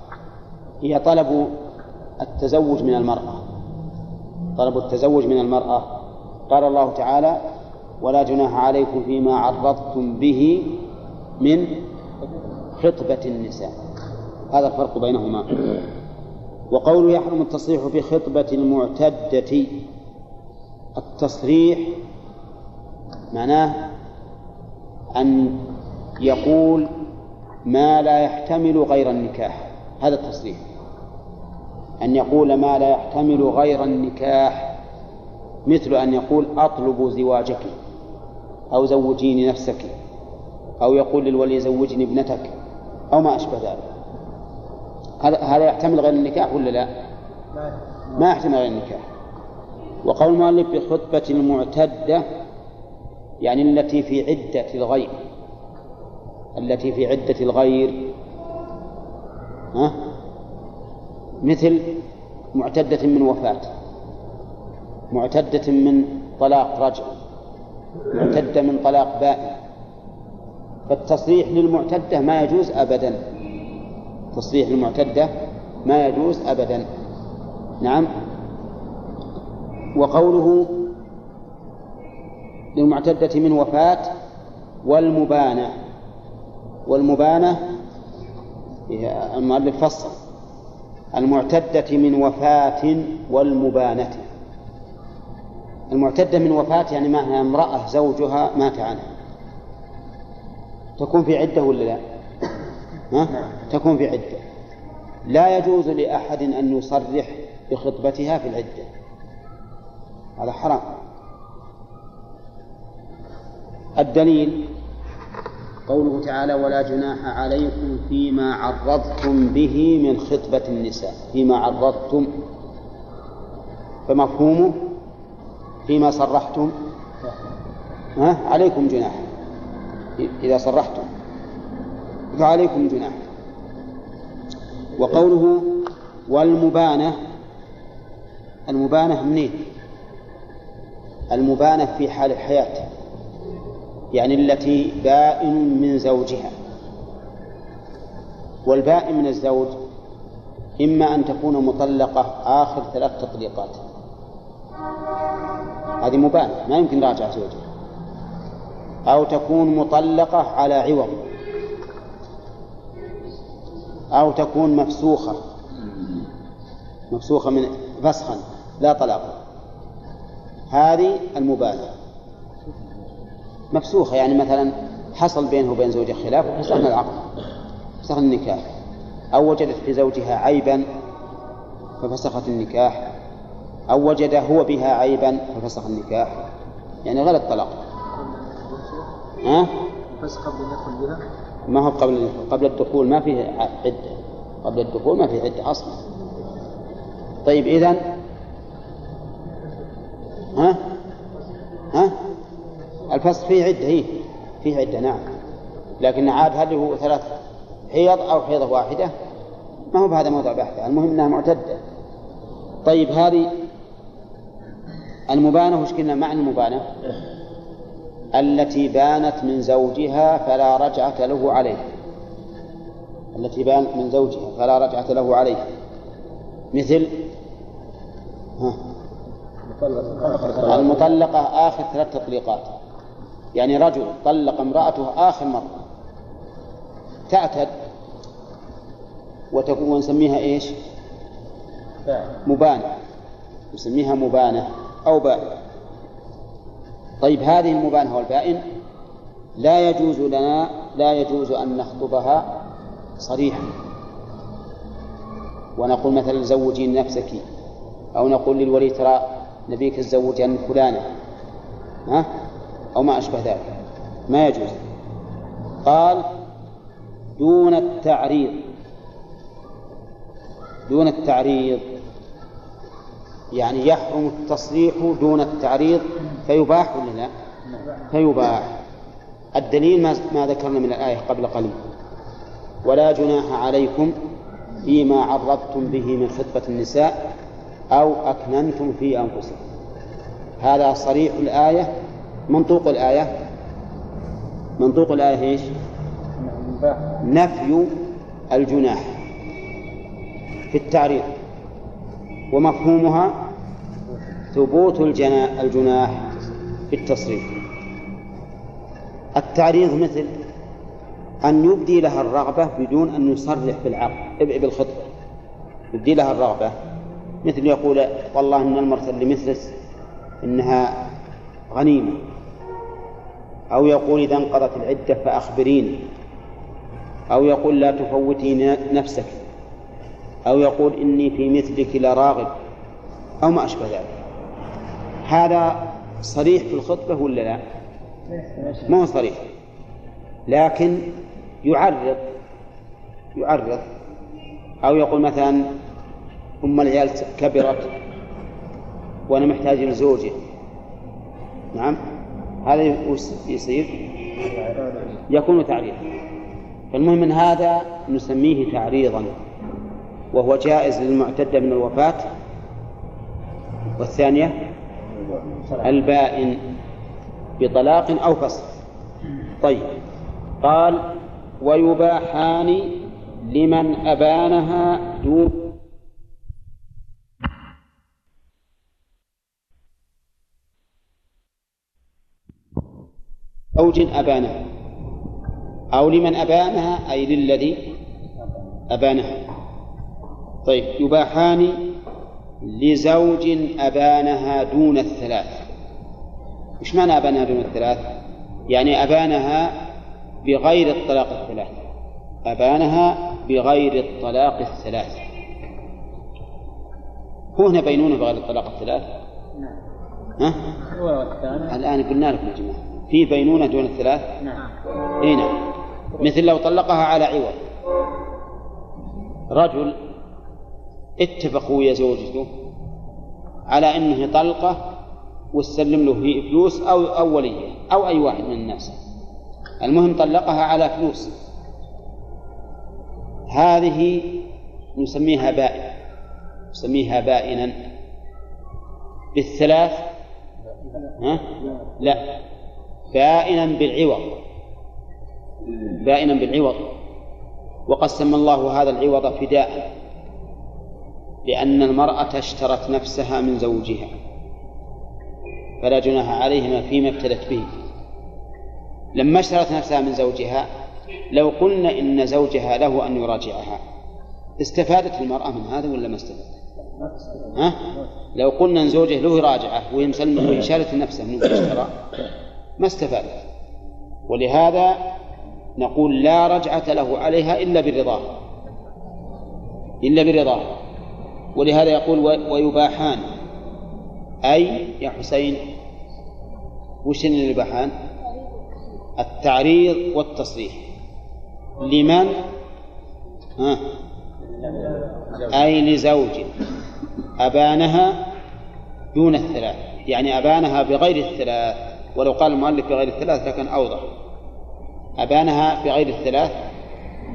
هي طلب التزوج من المرأة. طلب التزوج من المرأة. قال الله تعالى ولا جناح عليكم فيما عرضتم به من خطبة النساء. هذا الفرق بينهما. وقوله يحرم التصريح بخطبة المعتدة. التصريح معناه أن يقول ما لا يحتمل غير النكاح. هذا التصريح. أن يقول ما لا يحتمل غير النكاح مثل أن يقول أطلب زواجك أو زوجيني نفسك أو يقول للولي زوجني ابنتك أو ما أشبه ذلك. هذا هذا يحتمل غير النكاح ولا لا؟ ما يحتمل غير النكاح. وقول المؤلف بخطبة المعتدة يعني التي في عدة الغير. التي في عدة الغير. ها؟ مثل معتدة من وفاة. معتدة من طلاق رجع معتدة من طلاق بائن. فالتصريح للمعتدة ما يجوز أبدا. تصريح للمعتدة ما يجوز أبدا. نعم. وقوله للمعتدة من وفاة والمبانة. والمبانة المؤلف فصل. المعتدة من وفاة والمبانة. المعتدة من وفاة يعني معها امرأة زوجها مات عنها. تكون في عدة ولا لا؟ ها؟ تكون في عدة. لا يجوز لأحد أن يصرح بخطبتها في العدة. هذا حرام. الدليل قوله تعالى ولا جناح عليكم فيما عرضتم به من خطبة النساء. فيما عرضتم. فمفهومه فيما صرحتم. ها؟ عليكم جناح. إذا صرحتم. فعليكم جناح. وقوله والمبانة المبانة منين؟ المبانة في حال الحياة يعني التي بائن من زوجها. والبائن من الزوج إما أن تكون مطلقة آخر ثلاث تطليقات. هذه مبانة ما يمكن راجع زوجها. أو تكون مطلقة على عوض. أو تكون مفسوخة. مفسوخة من فسخا لا طلاق هذه المبانة مفسوخة يعني مثلا حصل بينه وبين زوجها خلاف وفسخنا العقد فسخ النكاح. أو وجدت في زوجها عيبا ففسخت النكاح. أو وجد هو بها عيبا ففسخ النكاح. يعني غير الطلاق. ها؟ يدخل بها. ما هو قبل قبل الدخول ما فيه عدة. قبل الدخول ما فيه عدة أصلا. طيب إذن ها؟ ها؟ الفصل فيه عدة هي فيه عدة نعم. لكن عاد هل هو ثلاث حيض أو حيضة واحدة؟ ما هو بهذا موضوع بحث المهم أنها معتدة. طيب هذه المبانة وش قلنا؟ معنى المبانة. التي بانت من زوجها فلا رجعة له عليه التي بانت من زوجها فلا رجعة له عليه مثل؟ ها. المطلقة آخر ثلاث تطليقات. يعني رجل طلق امرأته آخر مرة. تعتد. وتكون ونسميها إيش؟ مبانة. نسميها مبانة أو بائن طيب هذه المبانة والبائن لا يجوز لنا لا يجوز أن نخطبها صريحا. ونقول مثلا زوجي نفسك أو نقول للولي ترى نبيك تزوج عن فلانة ها؟ أو ما أشبه ذلك. ما يجوز. قال دون التعريض. دون التعريض. يعني يحرم التصريح دون التعريض. فيباح ولا لا؟ فيباح الدليل ما, ما ذكرنا من الآية قبل قليل. ولا جناح عليكم فيما عرضتم به من خطبة النساء أو أكننتم في أنفسكم. هذا صريح الآية. منطوق الآية. منطوق الآية إيش؟ نفي الجناح في التعريض. ومفهومها ثبوت الجناح. في التصريح التعريض مثل أن يبدي لها الرغبة بدون أن يصرح بالعقد بالخطبة يبدي لها الرغبة. مثل يقول والله إن المرأة اللي مثلك إنها غنيمة. أو يقول إذا انقضت العدة فأخبريني. أو يقول لا تفوتي نفسك. أو يقول إني في مثلك لراغب. أو ما أشبه ذلك. هذا صريح في الخطبة ولا لا؟ ما هو صريح. لكن يعرض يعرض. أو يقول مثلا أم العيال كبرت وأنا محتاج لزوجي نعم. هذا يصير؟ يكون تعريضا. فالمهم من هذا نسميه تعريضا وهو جائز للمعتدة من الوفاة. والثانية البائن بطلاق أو فصل. طيب. قال ويباحان لمن أبانها دون زوج أبانها. أو لمن أبانها أي للذي أبانها. طيب. يباحان لزوج أبانها دون الثلاث. وش معنى أبانها دون الثلاث؟ يعني أبانها بغير الطلاق الثلاث. أبانها بغير الطلاق الثلاث. هو هنا بينونة بغير الطلاق الثلاث؟ نعم ها؟ الآن قلنا لكم يا جماعة في بينونة دون الثلاث؟ نعم إي نعم. مثل لو طلقها على عوض. رجل اتفقوا ويا زوجته على إنه طلقه وتسلم له فلوس أو أو وليه أو أي واحد من الناس. المهم طلقها على فلوس. هذه نسميها بائن نسميها بائنا. بالثلاث؟ ها؟ لا. بائنا بالعوض. بائنا بالعوض. وقد سمى الله هذا العوض فداء لأن المرأة اشترت نفسها من زوجها. فلا جناح عليهما فيما ابتدت به. لما اشترت نفسها من زوجها لو قلنا إن زوجها له أن يراجعها استفادت المرأة من هذا ولا ما استفادت؟ ها؟ لو قلنا أن زوجه له يراجعه وهي مسلمة وهي شالت نفسه من اشترى ما استفادت. ولهذا نقول لا رجعة له عليها إلا برضاه إلا برضاه ولهذا يقول ويباحان. أي يا حسين وش اللي يباحان؟ التعريض والتصريح. لمن؟ ها؟ أي لزوج. أبانها دون الثلاث. يعني أبانها بغير الثلاث. ولو قال المؤلف بغير الثلاث لكن أوضح. أبانها بغير الثلاث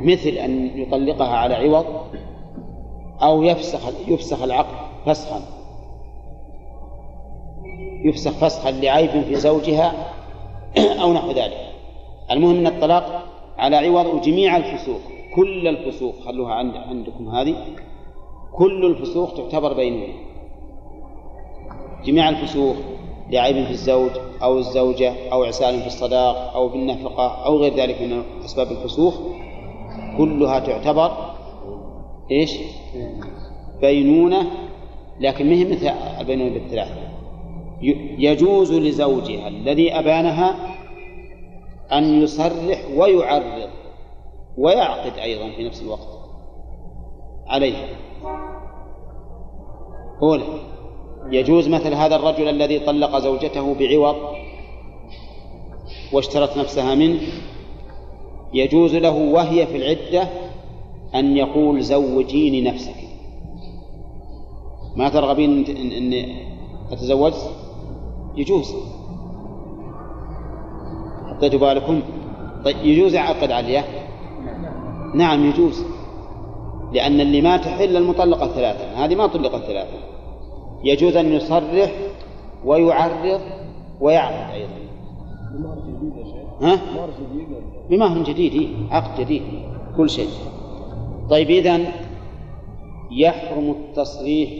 مثل أن يطلقها على عوض أو يفسخ يفسخ العقد فسخا. يفسخ فسخا لعيب في زوجها *clears throat* أو نحو ذلك. المهم أن الطلاق على عوض جميع الفسوق كل الفسوق خلوها عند عندكم هذه. كل الفسوق تعتبر بينونة جميع الفسوق لعيب في الزوج أو الزوجة أو إعسال في الصداق أو بالنفقة أو غير ذلك من أسباب الفسوق كلها تعتبر إيش؟ بينونة لكن مهم مثل البينونة بالثلاث؟ يجوز لزوجها الذي أبانها أن يصرح ويعرض ويعقد أيضا في نفس الوقت عليها. أولى يجوز مثل هذا الرجل الذي طلق زوجته بعوض واشترت نفسها منه. يجوز له وهي في العدة أن يقول زوجيني نفسك. ما ترغبين أن أتزوج يجوز. حطيتوا بالكم طيب يجوز يعقد عليها نعم يجوز. لأن اللي ما تحل المطلقة ثلاثة. هذه ما طلقت ثلاثة. يجوز أن يصرح ويعرض ويعقد أيضا. بمهر جديد ها؟ جديد بمهر جديد عقد جديد. كل شيء. طيب إذا يحرم التصريح.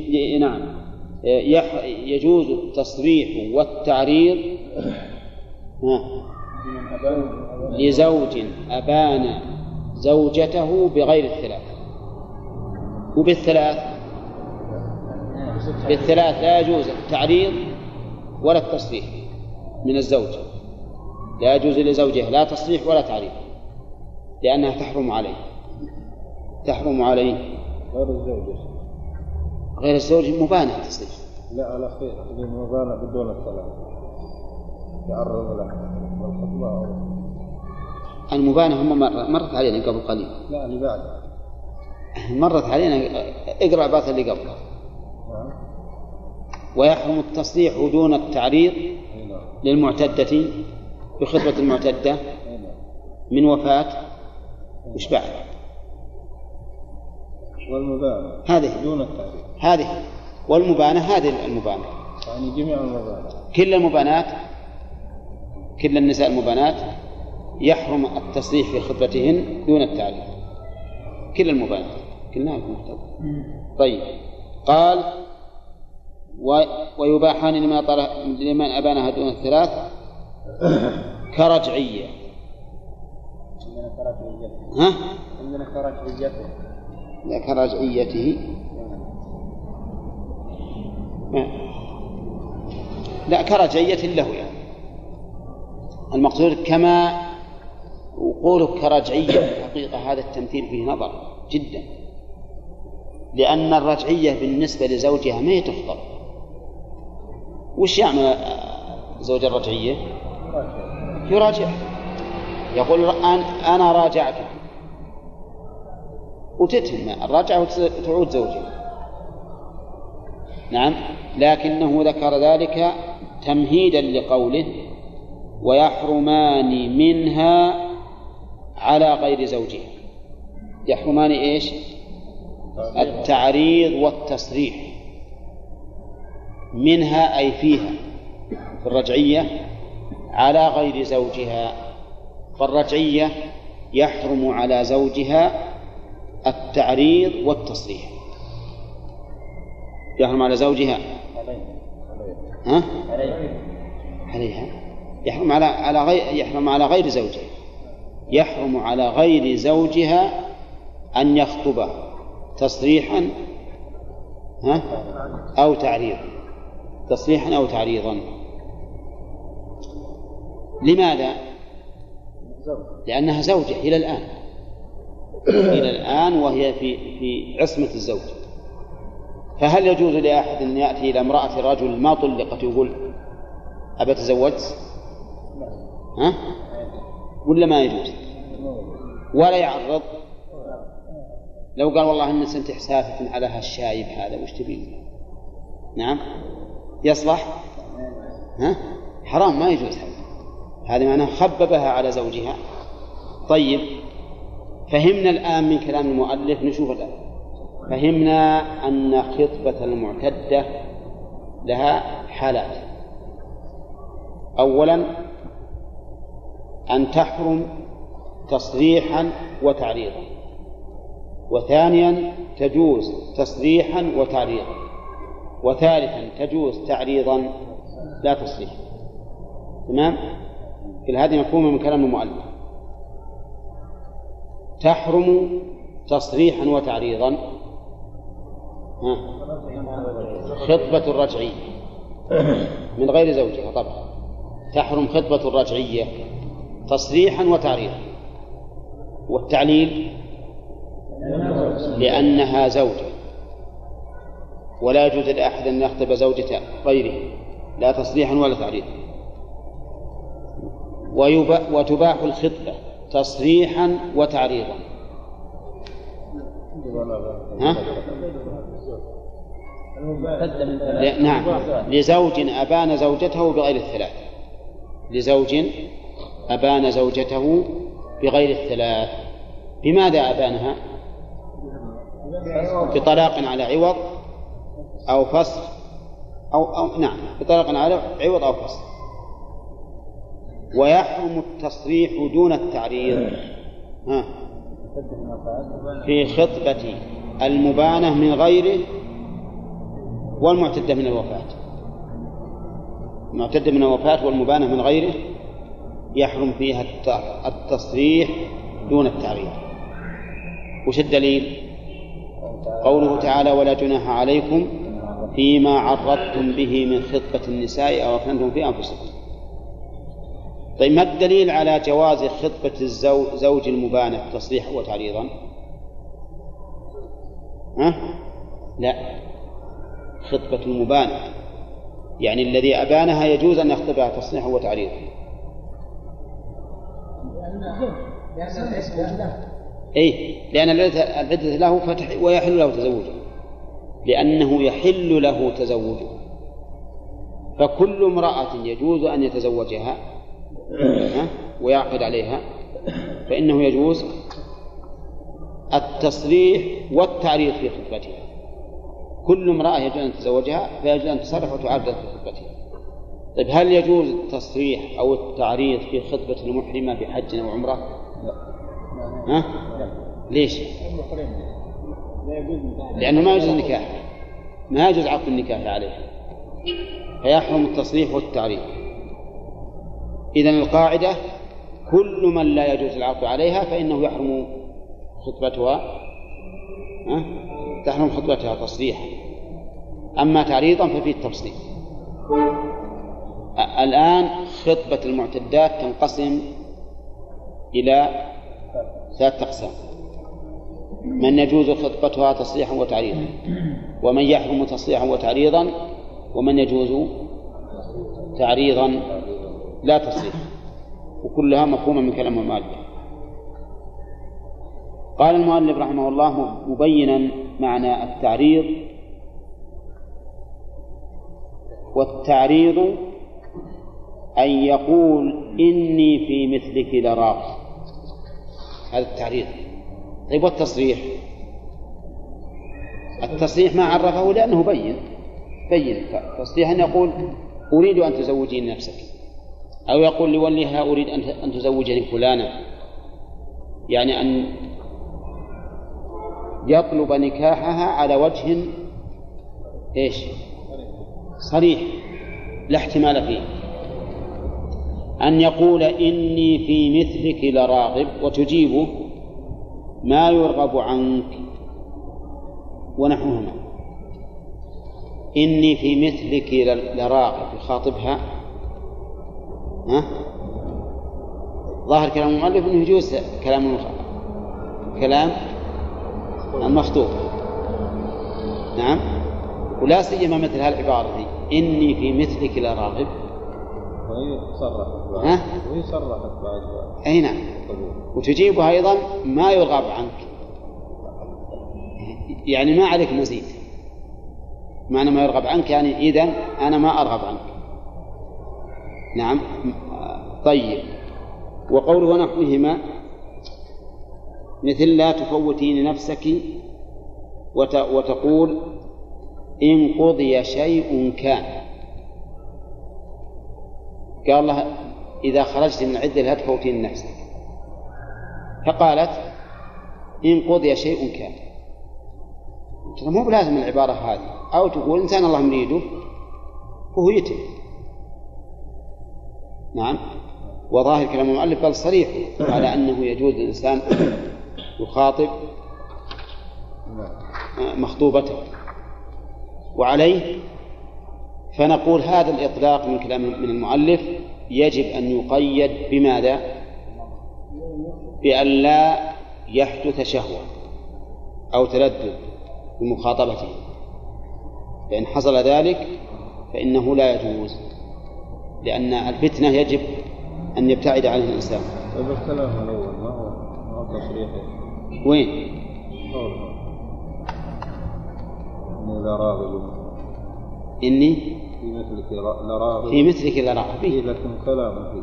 نعم. يح... يجوز التصريح والتعريض لزوج أبان زوجته بغير الثلاث. وبالثلاث؟ بالثلاث لا يجوز التعريض ولا التصريح من الزوج. لا يجوز لزوجها لا تصريح ولا تعريض لأنها تحرم عليه. تحرم عليه. غير الزوج غير الزوج مبانة تصريح لا الأخير اللي مبانة بدون الثلاث يعرض له. والخطبة المبانة هم مرت علينا قبل قليل. لا اللي بعد. مرت علينا اقرأ بعض اللي قبله. نعم. ويحرم التصريح دون التعريض نعم. للمعتدة بخطبة المعتدة نعم. من وفاة وش بعد؟ هذه. دون التعريض. هذه والمبانة هذه المبانة. يعني جميع المبانات. كل المبانات كل النساء المبانات يحرم التصريح في خطبتهن دون التعريف كل المبانات كلها طيب. قال و... ويباحان لما طل... لمن أبانها دون الثلاث *coughs* كرجعية. ها؟ عندنا كرجعيته لا كرجعيته. لا كرجعية له يعني. المقصود كما وقولك كرجعية الحقيقة هذا التمثيل فيه نظر جدا. لأن الرجعية بالنسبة لزوجها ما هي تفضل. وش يعمل زوج الرجعية؟ يراجع. يقول أنا راجعتك وتتم الرجعة وتعود زوجها. نعم. لكنه ذكر ذلك تمهيدا لقوله ويحرمان منها على غير زوجها. يحرمان إيش؟ التعريض والتصريح. منها أي فيها. في الرجعية على غير زوجها. فالرجعية يحرم على زوجها التعريض والتصريح. يحرم على زوجها. ها؟ عليها. يحرم على على غير يحرم على غير زوجها. يحرم على غير زوجها أن يخطبها تصريحا ها؟ أو تعريضا. تصريحا أو تعريضا. لماذا؟ لأنها زوجة إلى الآن. إلى الآن وهي في في عصمة الزوج. فهل يجوز لأحد أن يأتي إلى امرأة رجل ما طلقت يقول أبى تزوجت؟ ها؟ ولا ما يجوز؟ ولا يعرض لو قال والله إن سنتح سافة على هالشايب هذا وش تبين؟ نعم يصلح؟ ها؟ حرام ما يجوز هذا هذا معناه خببها على زوجها طيب فهمنا الآن من كلام المؤلف نشوف الآن فهمنا أن خطبة المعتدة لها حالات. أولا أن تحرم تصريحا وتعريضا. وثانيا تجوز تصريحا وتعريضا. وثالثا تجوز تعريضا لا تصريح. تمام؟ هذه مفهومة من كلام المؤلف. تحرم تصريحا وتعريضا. خطبة الرجعية من غير زوجها طبعا. تحرم خطبة الرجعية تصريحا وتعريضا. والتعليل؟ لأنها زوجة. ولا يجوز لأحد أن يخطب زوجة غيره. لا تصريحا ولا تعريضا. وتباح الخطبة تصريحا وتعريضا. ها؟ نعم. لزوج أبان زوجته بغير الثلاث. لزوج أبان زوجته بغير الثلاث. بماذا أبانها؟ بطلاق على عوض أو فصل أو, أو نعم. بطلاق على عوض أو فصل. ويحرم التصريح دون التعريض. ها. في خطبة المبانة من غيره والمعتدة من الوفاة المعتدة من الوفاة والمبانة من غيره يحرم فيها التصريح دون التعريض وش الدليل؟ قوله تعالى ولا جناح عليكم فيما عرضتم به من خطبة النساء أو أكنتم في أنفسكم طيب ما الدليل على جواز خطبة الزوج زوج المبانة تصريحا وتعريضا؟ ها؟ لا خطبة المبانة يعني الذي أبانها يجوز أن يخطبها تصريحا وتعريضا أي لأن العدة له فتح ويحل له تزوجه. لأنه يحل له تزوجه. فكل امرأة يجوز أن يتزوجها ويعقد عليها فإنه يجوز التصريح والتعريض في خطبتها. كل امرأة يجوز أن تتزوجها فيجوز أن تصرح وتعرض في خطبتها طيب هل يجوز التصريح أو التعريض في خطبة المحرمة بحج أو عمرة؟ ها؟ ليش؟ لأنه ما يجوز النكاح ما يجوز عقد النكاح عليه فيحرم التصريح والتعريض إذا القاعدة كل من لا يجوز العقد عليها فإنه يحرم خطبتها ها؟ تحرم خطبتها تصريحا. أما تعريضا ففيه التفصيل. الآن خطبة المعتدات تنقسم إلى ثلاثة أقسام. من يجوز خطبتها تصريحا وتعريضا؟ ومن يحرم تصريحا وتعريضا؟ ومن يجوز تعريضا لا تصريح وكلها مفهومة من كلام المؤلف قال المؤلف رحمه الله مبينا معنى التعريض والتعريض أن يقول إني في مثلك لراغب هذا التعريض. طيب والتصريح؟ التصريح ما عرفه لأنه بين. بين. تصريح أن يقول أريد أن تزوجيني نفسك. أو يقول لوليها أريد أن تزوجني فلانا. يعني أن يطلب نكاحها على وجه إيش؟ صريح. لا احتمال فيه. أن يقول إني في مثلك لراغب وتجيبه ما يرغب عنك. ونحوهما. إني في مثلك لراغب. يخاطبها. ها؟ ظاهر كلام المؤلف أنه يجوز كلام كلام المخطوب نعم. ولا سيما مثل هالعبارة دي إني في مثلك لراغب وهي صرحت ها؟ وهي صرحت بعد. أي نعم. وتجيبها أيضا ما يرغب عنك. يعني ما عليك مزيد. معنى ما يرغب عنك يعني إذا أنا ما أرغب عنك. نعم. طيب. وقوله ونحوهما مثل لا تفوتين نفسك وت... وتقول إن قضي شيء كان. قال الله إذا خرجت من العدة لا تفوتين نفسك فقالت إن قضي شيء كان. ترى مو بلازم العبارة هذه. أو تقول إنسان الله مريده وهو يتم نعم. وظاهر كلام المؤلف بل صريح على أنه يجوز للإنسان يخاطب مخطوبته. وعليه فنقول هذا الإطلاق من كلام من المؤلف يجب أن يقيد بماذا؟ بأن لا يحدث شهوة أو تردد بمخاطبته فإن حصل ذلك فإنه لا يجوز لأن الفتنة يجب أن يبتعد عنها الإنسان. طيب الكلام الأول ما هو ما هو تصريح وين؟ إني لراغب إني؟ في مثلك لراغب. في مثلك لراغب إيه. لكن كلام فيه.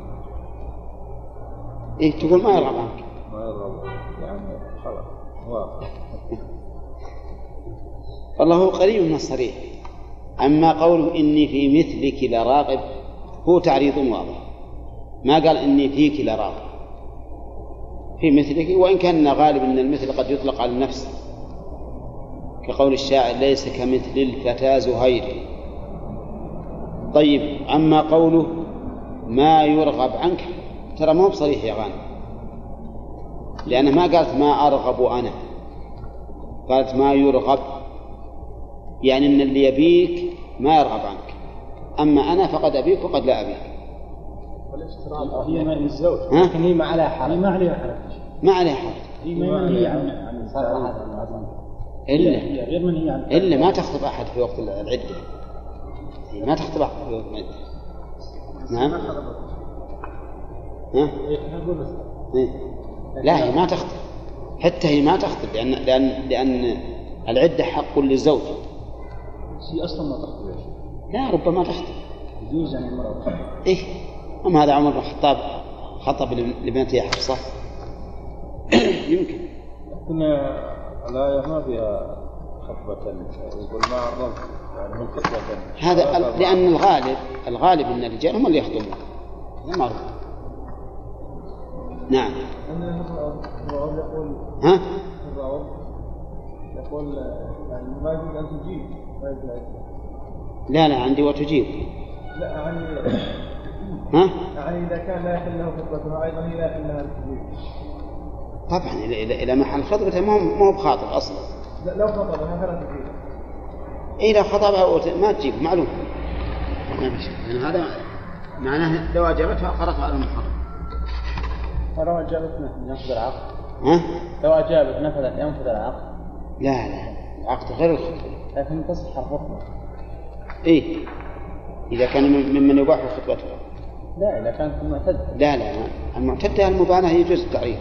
إيه تقول ما يرغب عنك. ما يرغب يعني خلاص واضح. *laughs* والله هو قريب من الصريح. أما قوله إني في مثلك لراغب هو تعريض واضح. ما قال إني فيك لراغب. في مثلك وإن كان غالب أن المثل قد يطلق على النفس. كقول الشاعر ليس كمثل الفتى زهير. طيب أما قوله ما يرغب عنك ترى ما هو بصريح يا غانم. لأنها ما قالت ما أرغب أنا قالت ما يرغب يعني أن اللي يبيك ما يرغب عنك. أما أنا فقد أبيك وقد لا أبيك. هي ما للزوج ها؟ لكن هي ما عليها حرج. ما عليها حرج. ما عليه حرج. هي ما هي عن إلا. غير من هي عن إلا ما تخطب أحد في وقت العدة. هي ما تخطب أحد في وقت العدة. نعم. ها؟ إيه. لا هي ما تخطب. حتى هي ما تخطب لأن لأن لأن العدة حق للزوج هي أصلا ما تخطب. يا شيخ لا ربما تخطب. يجوز يعني المرأة تخطب. إيه. أما هذا عمر بن الخطاب خطب لابنته حفصة. *clears throat* يمكن. لكن الآية ما فيها خطبة يقول ما عرفت يعني من خطبة. هذا لأن الغالب الغالب أن الرجال هم اللي يخطبون. معروف نعم. يقول ها؟ يقول يعني ما يجوز أن تجيب. أن- لا لا عندي وتجيب. لا يعني ها؟ يعني إذا كان لا يحل له خطبتها أيضا هي لا يحل لها طبعا إلى إلى إلى محل خطبته ما هو ما هو بخاطب أصلا. لا لو خطبها فلا تجيب إذا خطبها وت- ما تجيب معلوم. ما يعني هذا معناه لو أجابتها قرأت على المحرم. ولو أجابت ينفذ العقد. ها؟ لو أجابت نفذ ينفذ العقد. لا لا العقد غير الخطبة. لكن تصح الخطبة إيه. إذا كان من- ممن يباح خطبته لا إذا كانت معتدة. لا لا المعتدة المبانة يجوز التعريف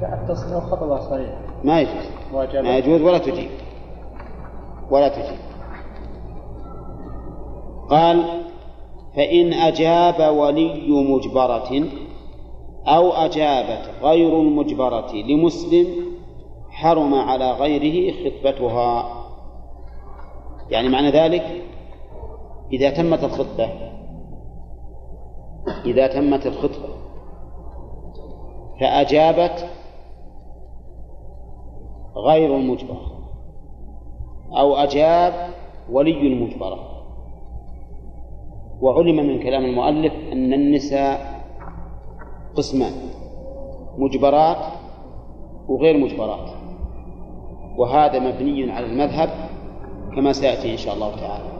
لا التصريح خطبها صريح ما يجوز. ما يجوز ولا تجيب. ولا تجيب. قال فإن أجاب ولي مجبرة أو أجابت غير المجبرة لمسلم حرم على غيره خطبتها. يعني معنى ذلك إذا تمت الخطبة إذا تمت الخطبة. فأجابت غير المجبرة. أو أجاب ولي المجبرة. وعلم من كلام المؤلف أن النساء قسمان مجبرات وغير مجبرات. وهذا مبني على المذهب كما سيأتي إن شاء الله تعالى.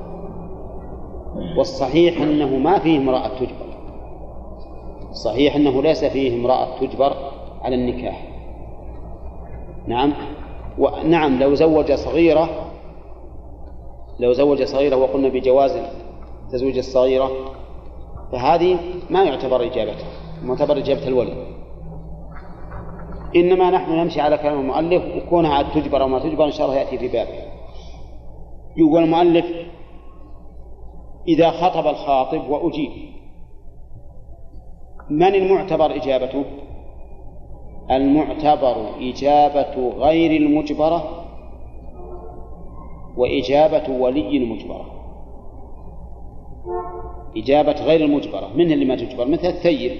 والصحيح أنه ما فيه امرأة تجبر. صحيح أنه ليس فيه امرأة تجبر على النكاح. نعم؟ ونعم لو زوج صغيرة لو زوج صغيرة وقلنا بجواز تزويج الصغيرة فهذه ما يعتبر إجابتها معتبر إجابة الولي. إنما نحن نمشي على كلام المؤلف وكونها عاد تجبر أو ما تجبر إن شاء الله يأتي في بابه يقول المؤلف إذا خطب الخاطب وأجيب. من المعتبر إجابته؟ المعتبر إجابة غير المجبرة وإجابة ولي المجبرة. إجابة غير المجبرة من اللي ما تجبر؟ مثل الثيب.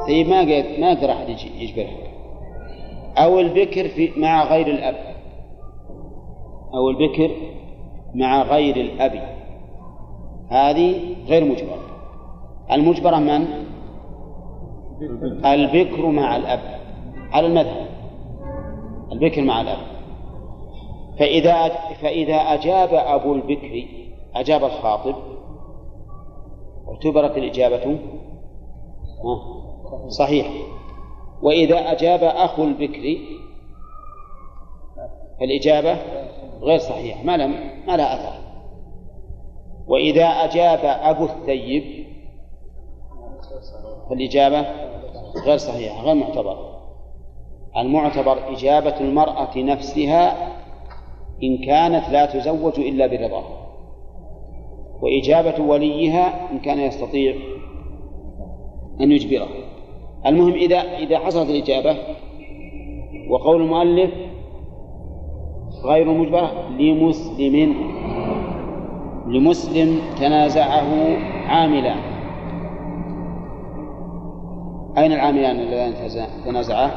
الثيب ما ما يقدر أحد يجبرها. أو البكر في مع غير الأب. أو البكر مع غير الأب. هذه غير مجبرة. المجبرة من؟ البكر مع الأب على المذهب. البكر مع الأب. فإذا فإذا أجاب أبو البكر أجاب الخاطب اعتبرت الإجابة صحيحة وإذا أجاب أخو البكر فالإجابة غير صحيحة ما لم ما لها أثر. وإذا أجاب أبو الثيب فالإجابة غير صحيحة غير معتبرة المعتبر إجابة المرأة نفسها إن كانت لا تزوج إلا برضاها وإجابة وليها إن كان يستطيع أن يجبره. المهم إذا إذا حصلت الإجابة وقول المؤلف غير مجبرة لمسلم لمسلم تنازعه عاملان أين العاملان اللذان تنازعا؟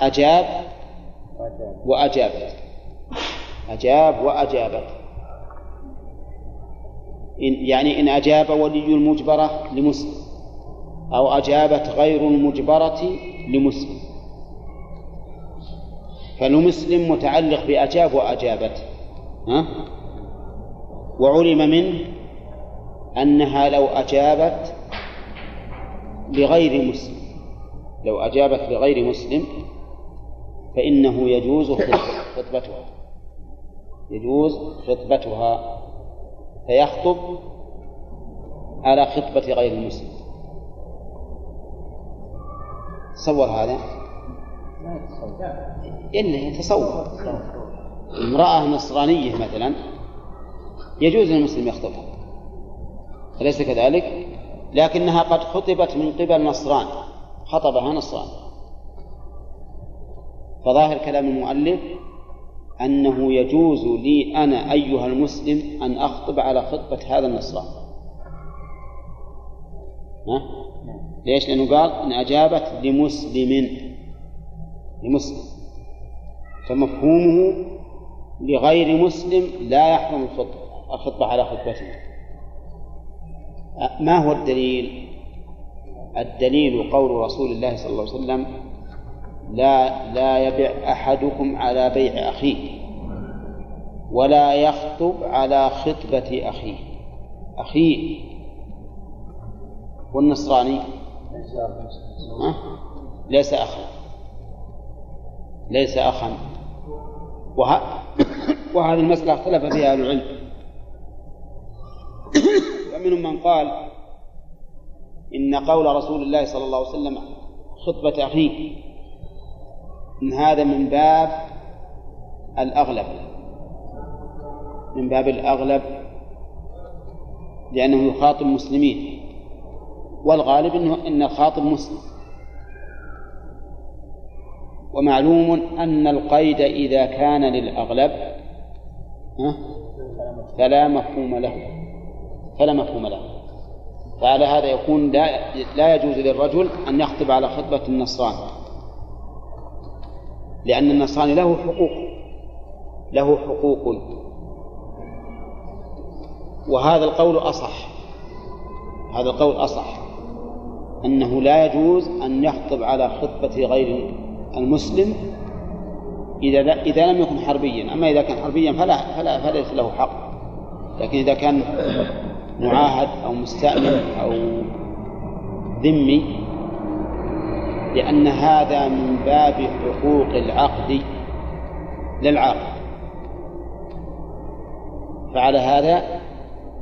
أجاب وأجابت أجاب وأجابت إن يعني إن أجاب ولي المجبرة لمسلم أو أجابت غير المجبرة لمسلم فالمسلم متعلق بأجاب وأجابت ها؟ وعلم منه أنها لو أجابت لغير مسلم. لو أجابت لغير مسلم فإنه يجوز خطبتها. يجوز خطبتها. فيخطب على خطبة غير المسلم تصور هذا؟ إلا يتصور امرأة نصرانية مثلا يجوز للمسلم يخطبها. أليس كذلك؟ لكنها قد خطبت من قبل نصران. خطبها نصران. فظاهر كلام المؤلف أنه يجوز لي أنا أيها المسلم أن أخطب على خطبة هذا النصراني ها؟ ليش؟ لأنه قال إن أجابت لمسلم. لمسلم. فمفهومه لغير مسلم لا يحرم الخطبة. الخطبة على خطبته. ما هو الدليل؟ الدليل قول رسول الله صلى الله عليه وسلم لا لا يبع أحدكم على بيع أخيه ولا يخطب على خطبة أخيه. أخيه والنصراني؟ ليس أخا. ليس أخا. وه... وهذه المسألة اختلف فيها أهل العلم. ومنهم من قال إن قول رسول الله صلى الله عليه وسلم خطبة أخيه إن هذا من باب الأغلب من باب الأغلب لأنه يخاطب مسلمين والغالب إنه إن الخاطب مسلم. ومعلوم أن القيد إذا كان للأغلب فلا مفهوم له. فلا مفهوم له. فعلى هذا يكون لا لا يجوز للرجل أن يخطب على خطبة النصراني. لأن النصراني له حقوق له حقوق. وهذا القول أصح هذا القول أصح. أنه لا يجوز أن يخطب على خطبة غير المسلم إذا إذا لم يكن حربيا. أما إذا كان حربيا فلا فلا فليس له حق. لكن إذا كان معاهد أو مستأمن أو ذمي لأن هذا من باب حقوق العقد للعاقد فعلى هذا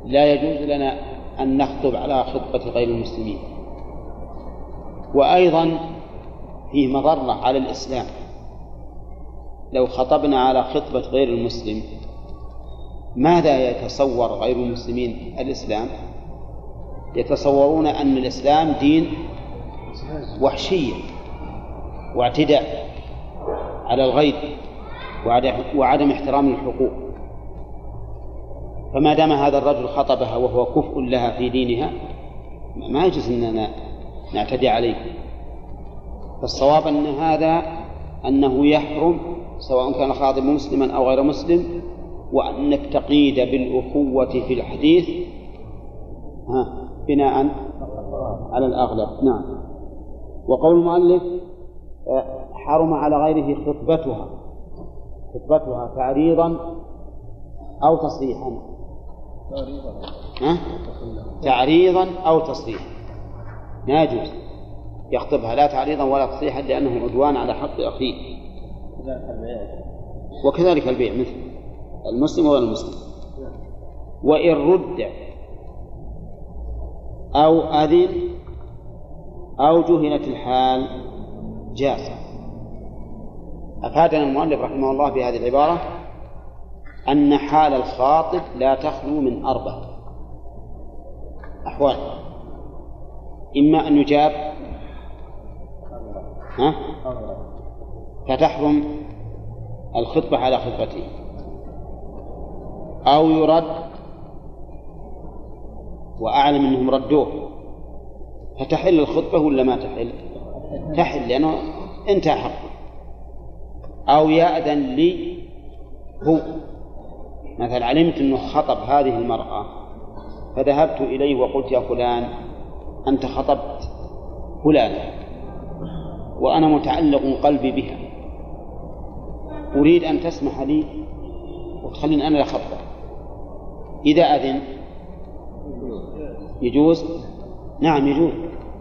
لا يجوز لنا أن نخطب على خطبة غير المسلمين. وأيضا فيه مضرة على الإسلام. لو خطبنا على خطبة غير المسلم ماذا يتصور غير المسلمين الإسلام؟ يتصورون أن الإسلام دين وحشية واعتداء على الغير وعدم- احترام الحقوق. فما دام هذا الرجل خطبها وهو كفء لها في دينها ما يجوز أننا نعتدي عليه. فالصواب أن هذا أنه يحرم سواء كان الخاطب مسلما أو غير مسلم وأنك تقيد بالأخوة في الحديث. ها بناء على الأغلب. نعم. وقول المؤلف آه، حرم على غيره خطبتها. خطبتها تعريضا أو تصريحا. ها؟ تعريضا أو تصريحا. ما يجوز. يخطبها لا تعريضا ولا تصريحا لأنه عدوان على حق أخيه. وكذلك البيع مثل المسلم وغير المسلم؟ وإن رد أو أذن أو جهلت الحال جاز. أفادنا المؤلف رحمه الله بهذه العبارة أن حال الخاطب لا تخلو من أربع أحوال. إما أن يجاب ها؟ فتحرم الخطبة على خطبته. أو يرد وأعلم أنهم ردوه. فتحل الخطبة ولا ما تحل؟ تحل لأنه انتهى حقه. أو يأذن لي هو. مثلا علمت أنه خطب هذه المرأة فذهبت إليه وقلت يا فلان أنت خطبت فلان وأنا متعلق قلبي بها. أريد أن تسمح لي وتخليني أنا أخطب إذا أذن. يجوز؟ نعم يجوز.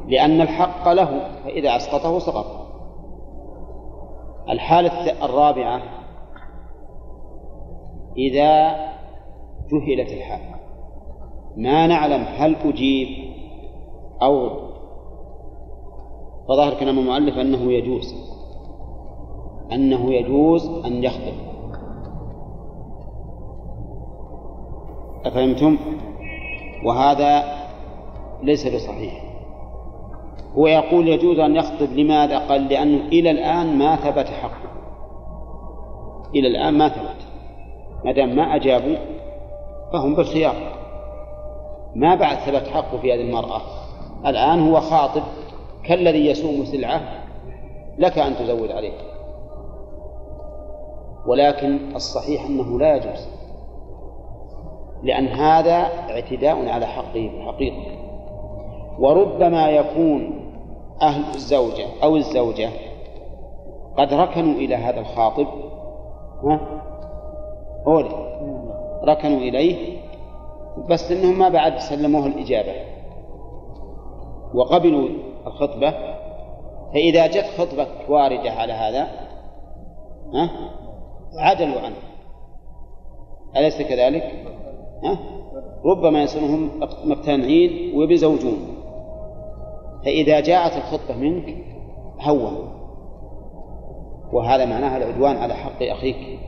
لأن الحق له فإذا أسقطه سقط. الحالة الرابعة إذا جهلت الحال. ما نعلم هل أجيب أو فظاهر كلام المؤلف أنه يجوز أنه يجوز أن يخطب أفهمتم؟ وهذا ليس بصحيح. هو يقول يجوز أن يخطب لماذا؟ قال لأنه إلى الآن ما ثبت حقه. إلى الآن ما ثبت. ما دام ما أجابوا فهم بالخيار. ما بعد ثبت حقه في هذه المرأة. الآن هو خاطب. كالذي يسوم سلعة لك أن تزود عليه. ولكن الصحيح أنه لا يجوز. لأن هذا اعتداء على حقه بالحقيقة وربما يكون أهل الزوجة أو الزوجة قد ركنوا إلى هذا الخاطب ها؟ أولي ركنوا إليه بس إنهم ما بعد سلموه الإجابة. وقبلوا الخطبة فإذا جت خطبة واردة على هذا ها؟ عدلوا عنه. أليس كذلك؟ ربما يصيرهم مقتنعين وبيزوجون فإذا جاءت الخطبة منك هون وهذا معناها العدوان على حق أخيك.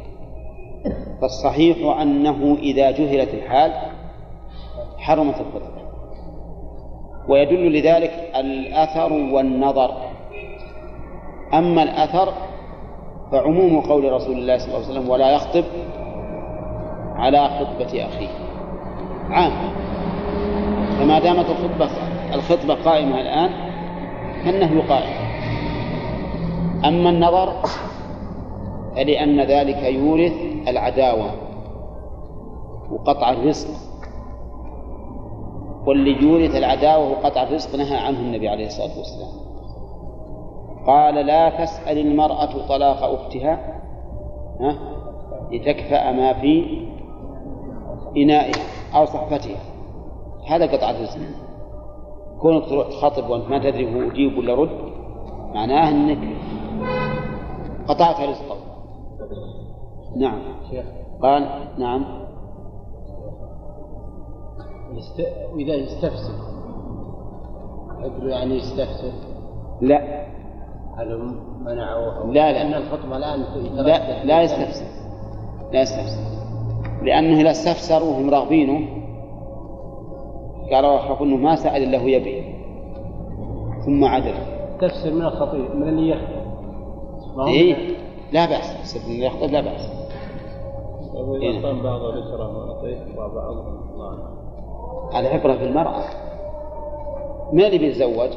فالصحيح أنه إذا جهلت الحال حرمت الخطبة. ويدل لذلك الأثر والنظر. أما الأثر فعموم قول رسول الله صلى الله عليه وسلم ولا يخطب على خطبة أخيه. عام. فما دامت الخطبة الخطبة قائمة الآن فالنهي قائم. أما النظر فلأن ذلك يورث العداوة وقطع الرزق. واللي يورث العداوة وقطع الرزق نهى عنه النبي عليه الصلاة والسلام. قال لا تسأل المرأة طلاق أختها ها لتكفأ ما في إنائها أو صحفتها هذا قطع الرزق كونك تروح تخاطب وأنت ما تدري هو أجيب ولا رد معناه أنك قطعت رزقه. نعم. قال نعم. وإذا يستفسر. يقول يعني يستفسر؟ لا. هل منعوه لا، لا. لأن الخطبة الآن لا لا يستفسر. لا يستفسر. لأنه إذا استفسروا وهم راغبينه. قالوا أنه ما سأل إلا هو يبي. ثم عدل. تفسر من الخطيب من اللي هو؟ إيه؟ لا بأس. السبب أنه يخطب لا بأس. إيه. كان بعض الأسرة معطيه وبعض مانع العبرة في المرأة. ما اللي بيتزوج؟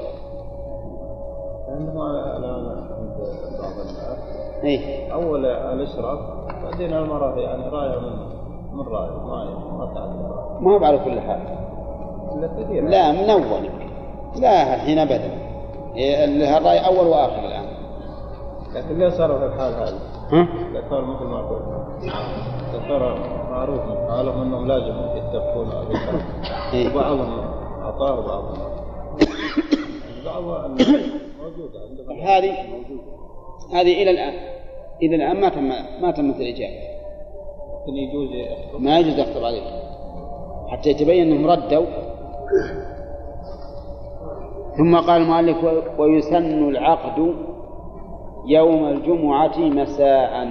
لأنه الآن عند بعض الناس. إيه؟ أول الإشراف بعدين المرأة يعني راية من من ما هو على كل حال. لا من أول لا الحين أبدا. إيه، الرأي أول وآخر الآن. لكن ليه صاروا في الحال هذه؟ ها؟ صار مثل ما قلت. صار معروف من حالهم أنهم لازم يتفقون. إيه. وبعضهم أعطاه وبعضهم. بعض الناس موجودة عندهم. هذه هذه إلى الآن. إلى الآن ما تم ما تمت الإجابة لكن يجوز ما يجوز يخطب عليه حتى يتبين أنهم ردوا. ثم قال المؤلف "و- ويسن العقد يوم الجمعة مساء.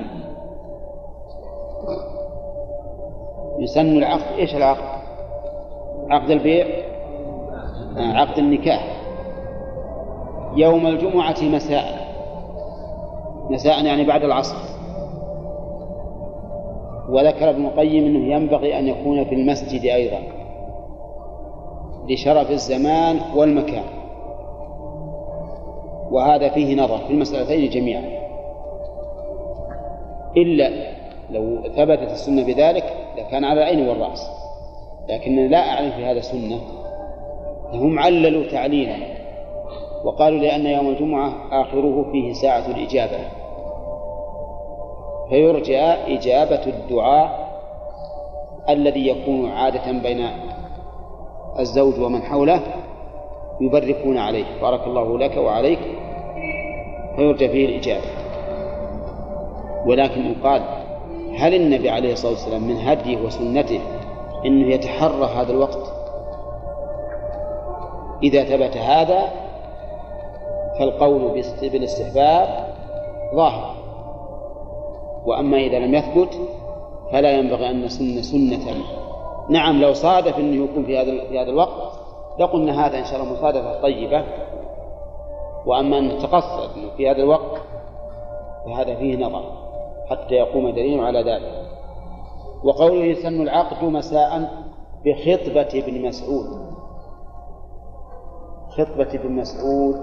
يسن العقد إيش العقد؟ عقد البيع؟ عقد النكاح. يوم الجمعة مساء. مساء يعني بعد العصر. وذكر ابن القيم إنه ينبغي أن يكون في المسجد أيضا لشرف الزمان والمكان. وهذا فيه نظر في المسألتين جميعا. إلا لو ثبتت السنة بذلك لكان على العين والرأس. لكن لا أعلم في هذا سنة. هم عللوا تعليلا. وقالوا لأن يوم الجمعة آخره فيه ساعة الإجابة. فيرجى إجابة الدعاء الذي يكون عادة بين الزوج ومن حوله يبركون عليه. بارك الله لك وعليك. فيرجى فيه الإجابة. ولكن يقال هل النبي عليه الصلاة والسلام من هديه وسنته أنه يتحرى هذا الوقت؟ إذا ثبت هذا فالقول بالاستحباب ظاهر. وأما إذا لم يثبت فلا ينبغي أن نسن سنة نعم لو صادف أنه يكون في هذا في هذا الوقت لقلنا هذا إن شاء الله مصادفة طيبة. وأما أن نتقصد في هذا الوقت فهذا فيه نظر حتى يقوم دليل على ذلك. وقوله يسن العقد مساء بخطبة ابن مسعود. خطبة ابن مسعود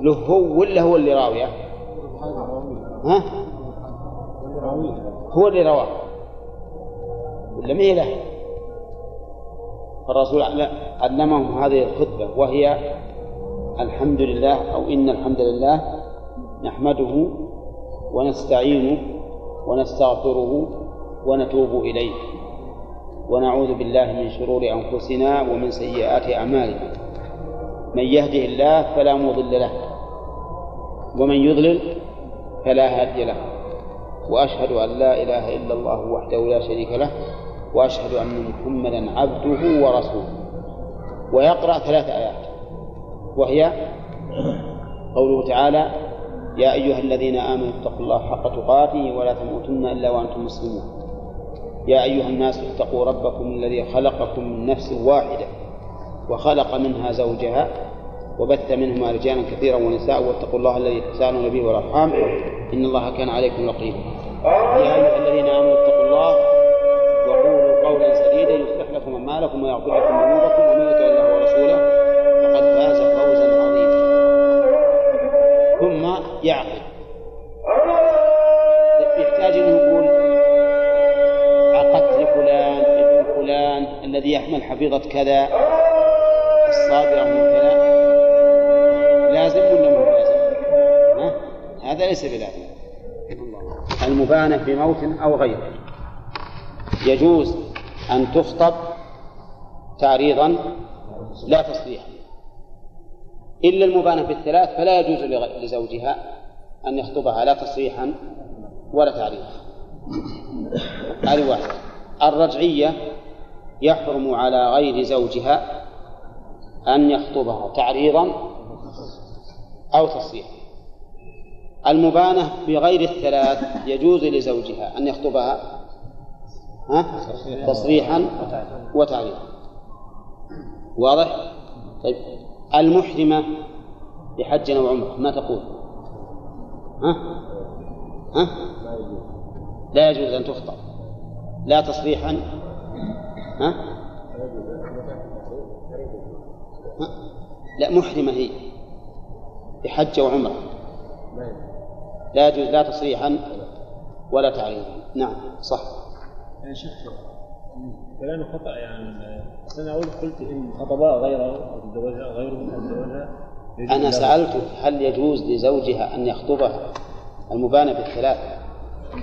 له هو ولا هو اللي راويه؟ ها؟ هو اللي رواه ولا ما له؟ فالرسول علمهم هذه الخطبة وهي الحمد لله أو إن الحمد لله نحمده ونستعينه ونستغفره ونتوب إليه ونعوذ بالله من شرور أنفسنا ومن سيئات أعمالنا من يهده الله فلا مضل له ومن يضلل فلا هادي له. وأشهد أن لا إله إلا الله وحده لا شريك له وأشهد أن محمدا عبده ورسوله. ويقرأ ثلاث آيات. وهي قوله تعالى يا أيها الذين آمنوا اتقوا الله حق تقاته ولا تموتن إلا وأنتم مسلمون. يا أيها الناس اتقوا ربكم الذي خلقكم من نفس واحدة وخلق منها زوجها وبث منهما رجالا كثيرا ونساء واتقوا الله الذي تساءلون به والأرحام. إن الله كان عليكم رقيبا. يا أيها الذين آمنوا اتقوا الله وقولوا قولا سديدا يصلح لكم أعمالكم ويغفر لكم ذنوبكم ومن يطع الله ورسوله فقد فاز فوزا عظيما. ثم يعقل يحتاج انه يقول عقدت لفلان ابن فلان الذي يحمل حفيظة كذا الصابرة هذا ليس بلازم المبانة بموت أو غيره. يجوز أن تخطب تعريضا لا تصريحا إلا المبانة بالثلاث فلا يجوز لزوجها أن يخطبها لا تصريحا ولا تعريضا. هذه واحدة الرجعية يحرم على غير زوجها أن يخطبها تعريضا أو تصريحا المبانة بغير الثلاث يجوز لزوجها أن يخطبها ها؟ تصريحا وتعريضا واضح؟ طيب المحرمة بحج أو عمرة ما تقول؟ ها؟ ها؟ لا يجوز أن تخطب لا تصريحا ها؟ ها؟ لا محرمة هي بحج وعمرة لا يجوز لا تصريحا ولا تعريضا نعم صح. يا شيخ كلام خطأ يعني. أقول قلت إن خطبها غيره أو تزوجها غيره من تزوجها له. سألتك هل يجوز لزوجها أن يخطبها المبانة بالثلاث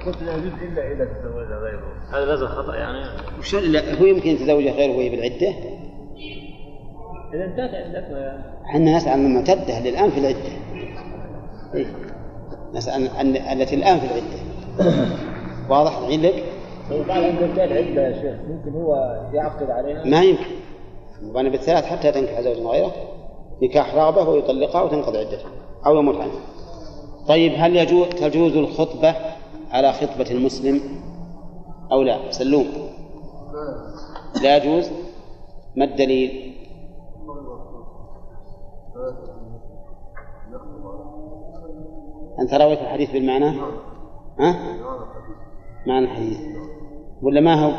قلت لا يجوز إلا إذا تزوجها غيره. هذا لازم خطأ يعني. وش لا هو يمكن يتزوجها غيره وهي بالعدة؟ إذا انتهت عدتها يعني إحنا نسأل عن المعتدة اللي الآن في العدة. إيه؟ نسأل التي الآن في العدة. *coughs* واضح الحين لك؟ وقال أن انتهت عدة يا شيخ؟ ممكن هو يعقد عليها ما يمكن. المبانة بالثلاث حتى تنكح زوجا غيره نكاح رغبة ويطلقها وتنقضي عدتها أو يموت عنها. طيب هل يجوز تجوز الخطبة على خطبة المسلم؟ أو لا؟ سلوم. لا يجوز؟ ما الدليل؟ أنت رويت الحديث بالمعنى؟ ها؟ معنى الحديث. ولا ما هو؟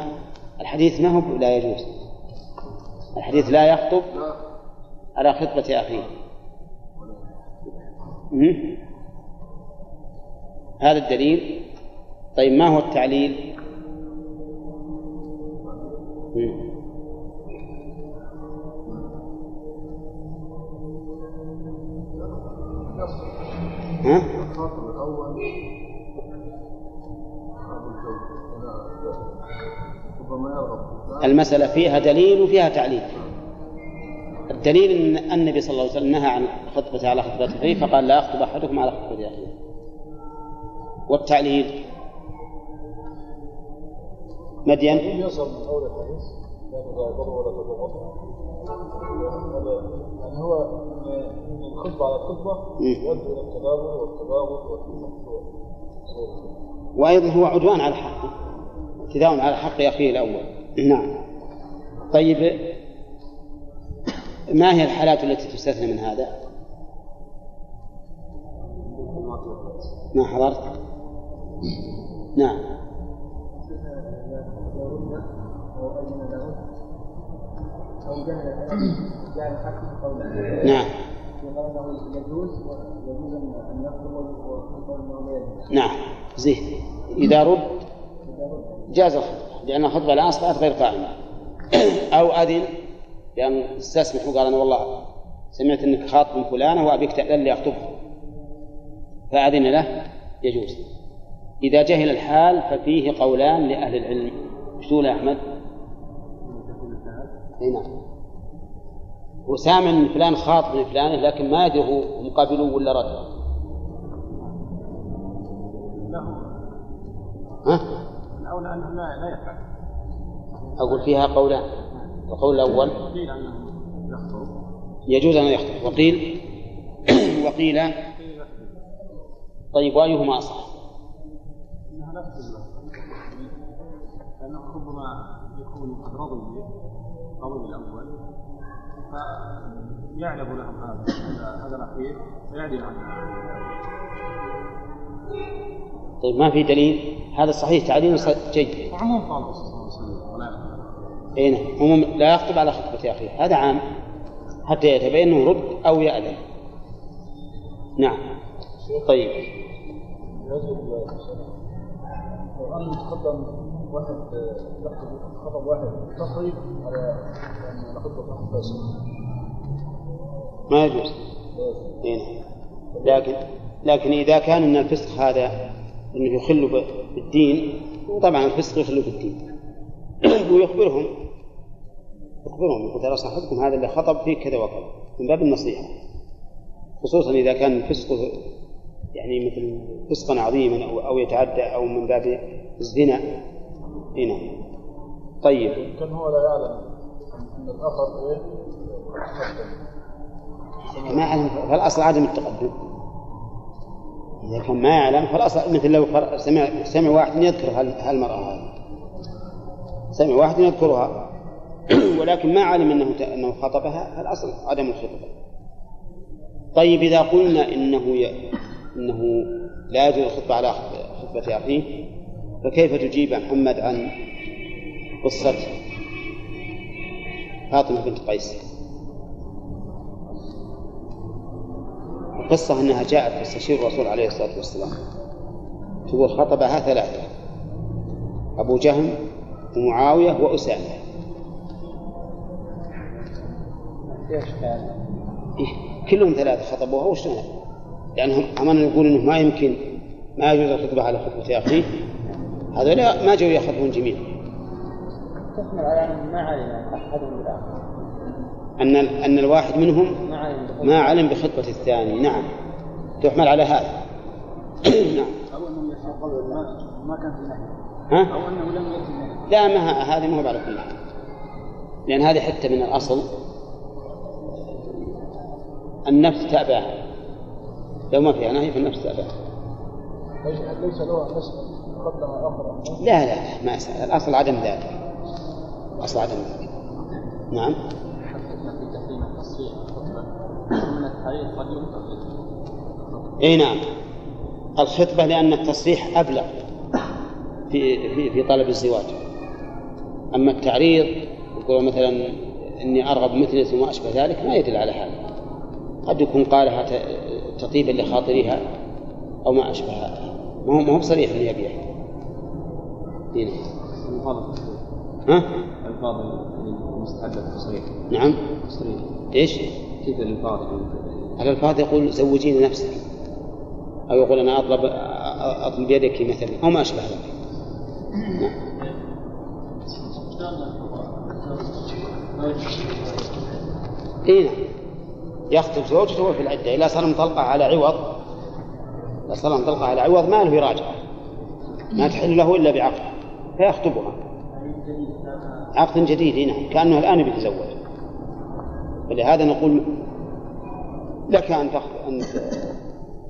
الحديث ما هو لا يجوز. الحديث لا يخطب على خطبة أخيه. هذا الدليل. طيب ما هو التعليل؟ مم. ها؟ المسألة فيها دليل وفيها تعليل. الدليل أن النبي صلى الله عليه وسلم نهى عن خطبته على خطبة أخيه فقال لا يخطب أحدكم على خطبة أخيه. والتعليل؟ مدين؟ يعني هو إن الخطبة على الخطبة مم. يؤدي إلى التدابر والتباغض والتنفر وأيضا هو عدوان على حقه اعتداء على حق أخيه الأول نعم طيب ما هي الحالات التي تستثنى من هذا؟ ما حضرت؟ نعم نعم نعم. زين. إذا رد جاز الخطبة لأن الخطبة الآن أصبحت غير قائمة. أو أذن بأن استسمح وقال أنا والله سمعت أنك خاطب فلانة وأبيك تأذن لي أخطبها. فأذن له يجوز. إذا جهل الحال ففيه قولان لأهل العلم. يا أحمد؟ أي نعم. هو سامع من فلان خاطب من فلان لكن ما يدري هو مقابله ولا رد ها؟ الأولى أنه لا لا يفعل أقول فيها قولان القول الأول. قيل أنه يخطب يجوز أن يخطب. وقيل؟ *coughs* وقيل. طيب وأيهما أصح؟ أنها لا له لأنه ربما يكون قد رضوا به قول الأول. فيعلم لهم هذا هذا- الأخير فيعدل عنه. طيب ما في دليل؟ هذا صحيح تعليل جيد. وعموم قال الرسول صلى الله عليه وسلم ولا يخطب أي نعم. عموم لا يخطب على خطبة أخيه هذا عام. حتى يتبين أنه يرد أو يأذن نعم. طيب. أن يتقدم واحد خطب واحد. تصريف على يعني واحد فاسد ما يجوز. نعم لكن لكن إذا كان أن الفسق هذا أنه يخل بالدين طبعا الفسق يخل بالدين. *clears throat* ويخبرهم. يخبرهم. يقول ترى صاحبكم هذا اللي خطب فيه كذا وكذا. من باب النصيحة. خصوصا إذا كان الفسق يعني مثل فسقا عظيما أو أو يتعدى أو من باب الزنا. اي نعم. طيب. كان هو لا يعلم أن الآخر إيه؟ تقدم ما يعلم فالأصل عدم التقدم. إذا كان ما يعلم فالأصل مثل لو سمع سمع واحد يذكر هال- هالمرأة هذه. سمع واحد يذكرها. *clears throat* ولكن ما علم أنه أنه خطبها فالأصل عدم الخطبة. طيب إذا قلنا إنه ي... إنه لا يجوز الخطبة على خطبة أخيه فكيف تجيب محمد عن قصة فاطمة بنت قيس؟ القصة أنها جاءت تستشير الرسول عليه الصلاة والسلام. تقول خطبها ثلاثة أبو جهم ومعاوية وأسامة. إيه كلهم ثلاثة خطبوها وشلون؟ لأنهم أمانا يقول إنه ما يمكن ما يجوز الخطبة على خطبة أخيه هذا لا ما جاءوا يخطبون جميعا تحمل على أنهم ما علم أحدهم بالآخر أن أن الواحد منهم ما علم بخطبة. ما علم بخطبة الثاني. نعم. تحمل على هذا. *coughs* نعم. أو أنه ما ما كان في نهي ها؟ أو أنه لم يأتي لا ما هذه ما هو على كل حال لأن هذه حتى من الأصل. النفس تأباها. لو ما فيها نهي فالنفس تأباها ليس ليس له يسأل قدم آخر لا لا لا ما يسأل. الأصل عدم ذلك الأصل عدم ذلك نعم. حدثنا في تحريم التصريح التاريخ قد إي نعم. الخطبة لأن التصريح أبلغ في في في طلب الزواج. أما التعريض يقول مثلا إني أرغب مثلك وما أشبه ذلك ما يدل على هذا. قد يكون قالها تطيبا لخاطرها أو ما أشبه هذا ما هو ما هو بصريح إنه يبيع إي نعم. الفاظ ها؟ الفاظ المستحبة التصريح نعم. تصريح إيش؟ كيف الالفاظ الألفاظ يقول زوجيني نفسك. أو يقول أنا أطلب أطلب يدك مثلا. أو ما أشبه ذلك نعم. اي نعم يخطب زوجته في العدة اذا صار مطلقه على عوض اذا صار مطلقه على عوض ما له يراجع ما تحل له إلا بعقد فيخطبها. عقد جديد نعم كأنه الآن بيتزوج. ولهذا نقول لك أن تخ- أن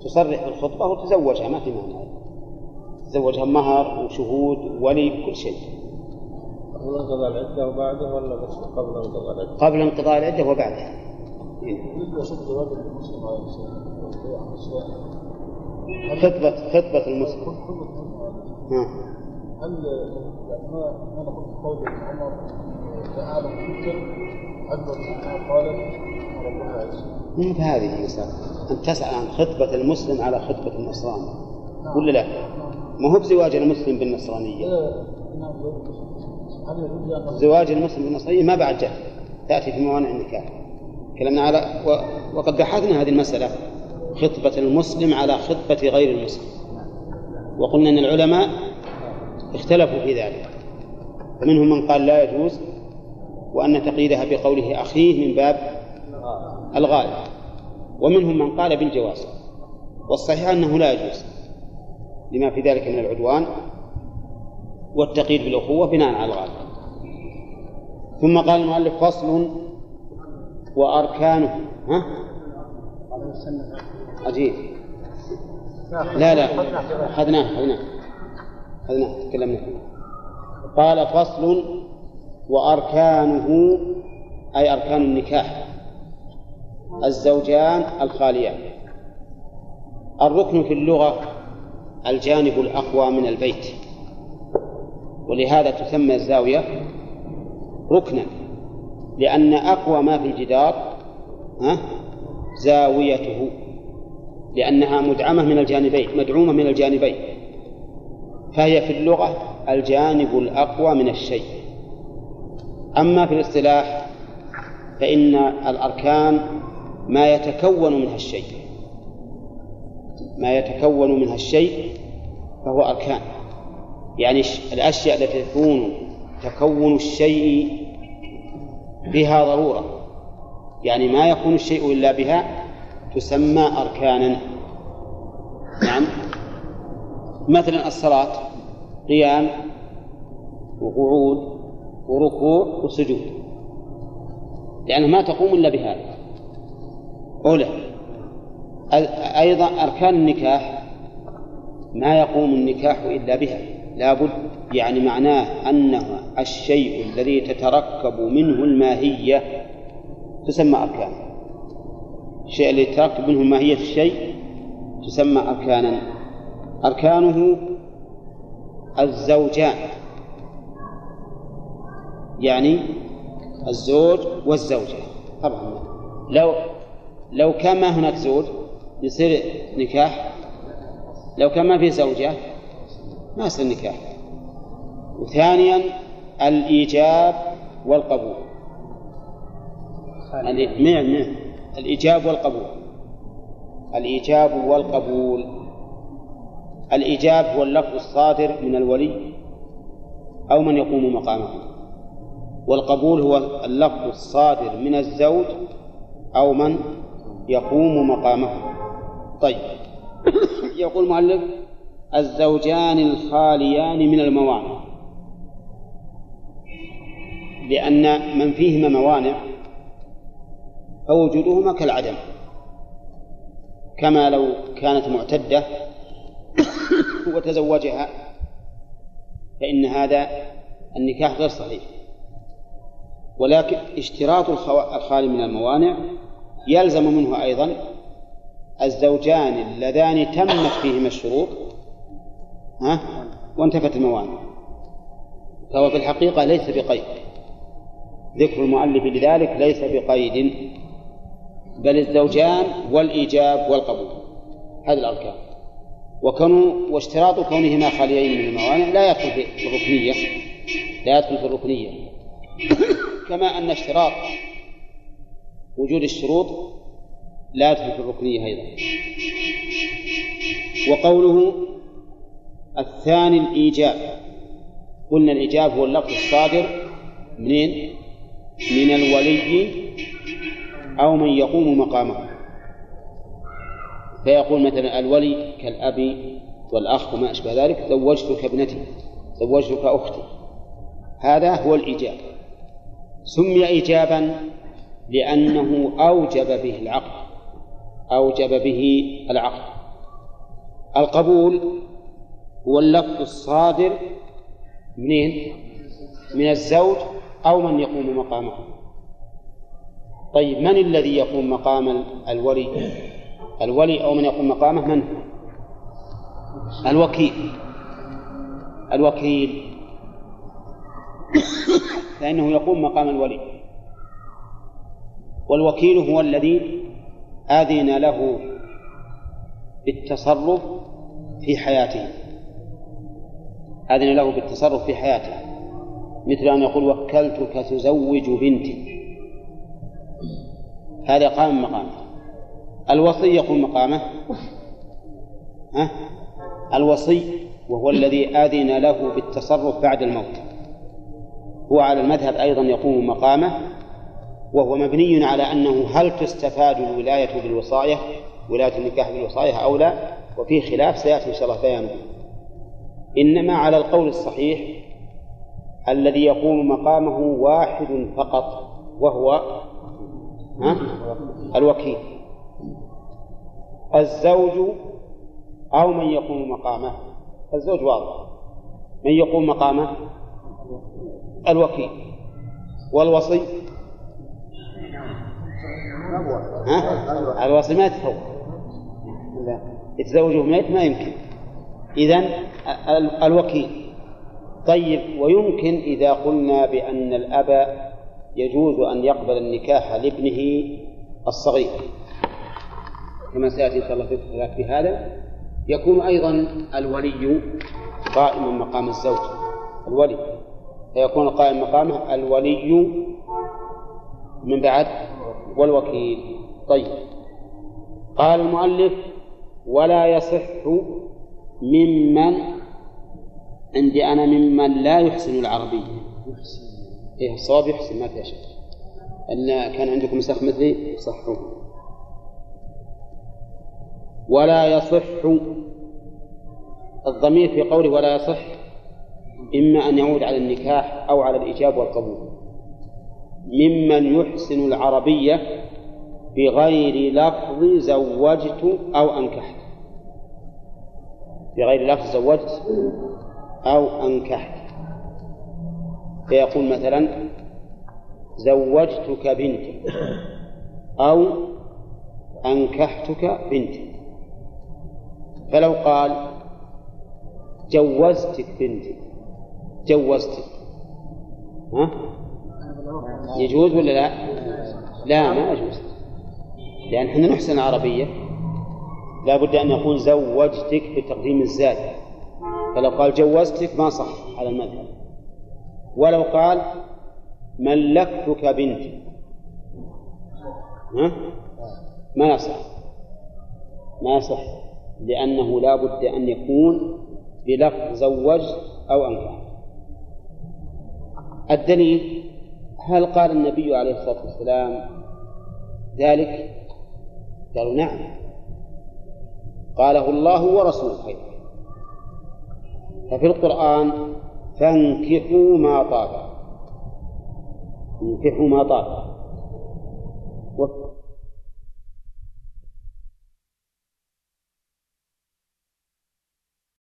تصرح بالخطبه وتزوجها ما في مانع. تزوجها مهر وشهود وولي كل شيء. قبل انقضاء العدة وبعده ولا بس قبل انقضاء العدة؟ قبل انقضاء العدة وبعدها نعم. المسلم خطبة خطبة المسلم. ها. هل ما ما نقول قول ابن عمر اكبر منها قالت ربها عز مو بهذه المسألة أن تسأل عن خطبة المسلم على خطبة النصراني. ولا لا؟ ما هو بزواج المسلم بالنصرانية؟ لا نعم. زواج المسلم بالنصرانية ما بعد جهل. تأتي في موانع النكاح. تكلمنا على و... وقد بحثنا هذه المسألة خطبة المسلم على خطبة غير المسلم. وقلنا أن العلماء اختلفوا في ذلك. فمنهم من قال لا يجوز وأن تقييدها بقوله أخيه من باب الغالب ومنهم من قال بالجواز والصحيح أنه لا يجوز لما في ذلك من العدوان والتقييد بالأخوة بناء على الغالب ثم قال المؤلف فصل وأركانه. ها؟ عجيب. لا لا. أخذناه أخذناه. أخذناه تكلمنا. قال فصل وأركانه أي أركان النكاح. الزوجان الخاليان. الركن في اللغة الجانب الأقوى من البيت. ولهذا تسمى الزاوية ركنا. لأن أقوى ما في الجدار زاويته لأنها مدعمة من الجانبين مدعومة من الجانبين. فهي في اللغة الجانب الأقوى من الشيء. أما في الاصطلاح فإن الأركان ما يتكون منها الشيء. ما يتكون منها الشيء فهو أركان. يعني الأشياء التي تكون تكون الشيء بها ضرورة. يعني ما يكون الشيء إلا بها تسمى أركانا. نعم. مثلا الصلاة قيام وقعود وركوع وسجود. لأنها ما تقوم إلا بهذا أولى. أيضا أركان النكاح ما يقوم النكاح إلا بها. لابد يعني معناه أنه الشيء الذي تتركب منه الماهية تسمى أركان. الشيء الذي تتركب منه ماهية الشيء تسمى أركانا. أركانه الزوجان. يعني الزوج والزوجة. طبعا. لو لو كان ما هناك زوج يصير نكاح. لو كان ما في زوجة ما يصير نكاح. وثانيا الإيجاب والقبول. نعم نعم الإيجاب والقبول. الإيجاب والقبول. الإيجاب هو اللفظ الصادر من الولي أو من يقوم مقامه. والقبول هو اللفظ الصادر من الزوج أو من يقوم مقامه. طيب. يقول المؤلف الزوجان الخاليان من الموانع. لأن من فيهما موانع فوجودهما كالعدم. كما لو كانت معتدة وتزوجها فإن هذا النكاح غير صحيح. ولكن اشتراط الخالي من الموانع يلزم منه أيضا الزوجان اللذان تمت فيهما الشروط ها وانتفت الموانع. فهو في الحقيقة ليس بقيد. ذكر المؤلف لذلك ليس بقيد بل الزوجان والإيجاب والقبول هذه الأركان. وكونوا واشتراط كونهما خاليين من الموانع لا يدخل في الركنية لا يدخل في الركنية. كما أن اشتراط وجود الشروط لا يدخل في الركنية أيضا. وقوله الثاني الإيجاب قلنا الإيجاب هو اللفظ الصادر منين؟ من الولي أو من يقوم مقامه. فيقول مثلا الولي كالأب والأخ وما أشبه ذلك زوجتك ابنتي زوجتك أختي. هذا هو الإيجاب. سمي إيجابا لأنه أوجب به العقد أوجب به العقد القبول هو اللفظ الصادر منين؟ من الزوج أو من يقوم مقامه. طيب من الذي يقوم مقام الولي؟ الولي أو من يقوم مقامه من؟ الوكيل. الوكيل. فإنه يقوم مقام الولي. والوكيل هو الذي أذن له بالتصرف في حياته. أذن له بالتصرف في حياته. مثل أن يقول وكلتك تزوج بنتي. هذا قام مقامه الوصي يقوم مقامه. ها؟ الوصي وهو الذي أذن له بالتصرف بعد الموت. هو على المذهب أيضا يقوم مقامه وهو مبني على أنه هل تستفاد الولاية بالوصاية ولاية النكاح بالوصاية أو لا؟ وفيه خلاف سيأتي إن شاء الله بيانه. إنما على القول الصحيح الذي يقوم مقامه واحد فقط وهو؟ الوكيل. الزوج أو من يقوم مقامه؟ الزوج واضح. من يقوم مقامه؟ الوكيل. والوصي؟ ها؟ الوصي ما يتفوق. يتزوجه ميت ما يمكن. إذن الوكيل. طيب ويمكن إذا قلنا بأن الأب يجوز أن يقبل النكاح لابنه الصغير. كما سيأتي إن شاء الله في هذا. يكون أيضا الولي قائما مقام الزوج. الولي. فيكون قائم مقامه الولي من بعد والوكيل. طيب. قال المؤلف ولا يصح ممن عندي أنا ممن لا يحسن العربية. إيه الصواب يحسن ما فيها شك. أن كان عندكم نسخ مثلي صحوا ولا يصح الضمير في قوله ولا يصح إما أن يعود على النكاح أو على الإجاب والقبول. ممن يحسن العربية بغير لفظ زوجت أو أنكحت. بغير لفظ زوجت؟ أو أنكحت. فيقول مثلا زوجتك بنتي. أو أنكحتك بنتي. فلو قال جوزتك بنتي. جوزتك. ها؟ يجوز ولا لا؟ لا ما يجوز. لأن إحنا نحسن العربية لا بد أن يقول زوجتك بتقديم الزاد. فلو قال جوزتك ما صح على المذهب. ولو قال ملكتك بنتي. ها؟ ما يصح. ما يصح. لأنه لا بد أن يكون بلفظ زوجت أو أنكح الدليل هل قال النبي عليه الصلاة والسلام ذلك؟ قالوا نعم. قاله الله ورسوله. أيضا ففي القرآن فانكحوا ما طاب. انكحوا ما طاب.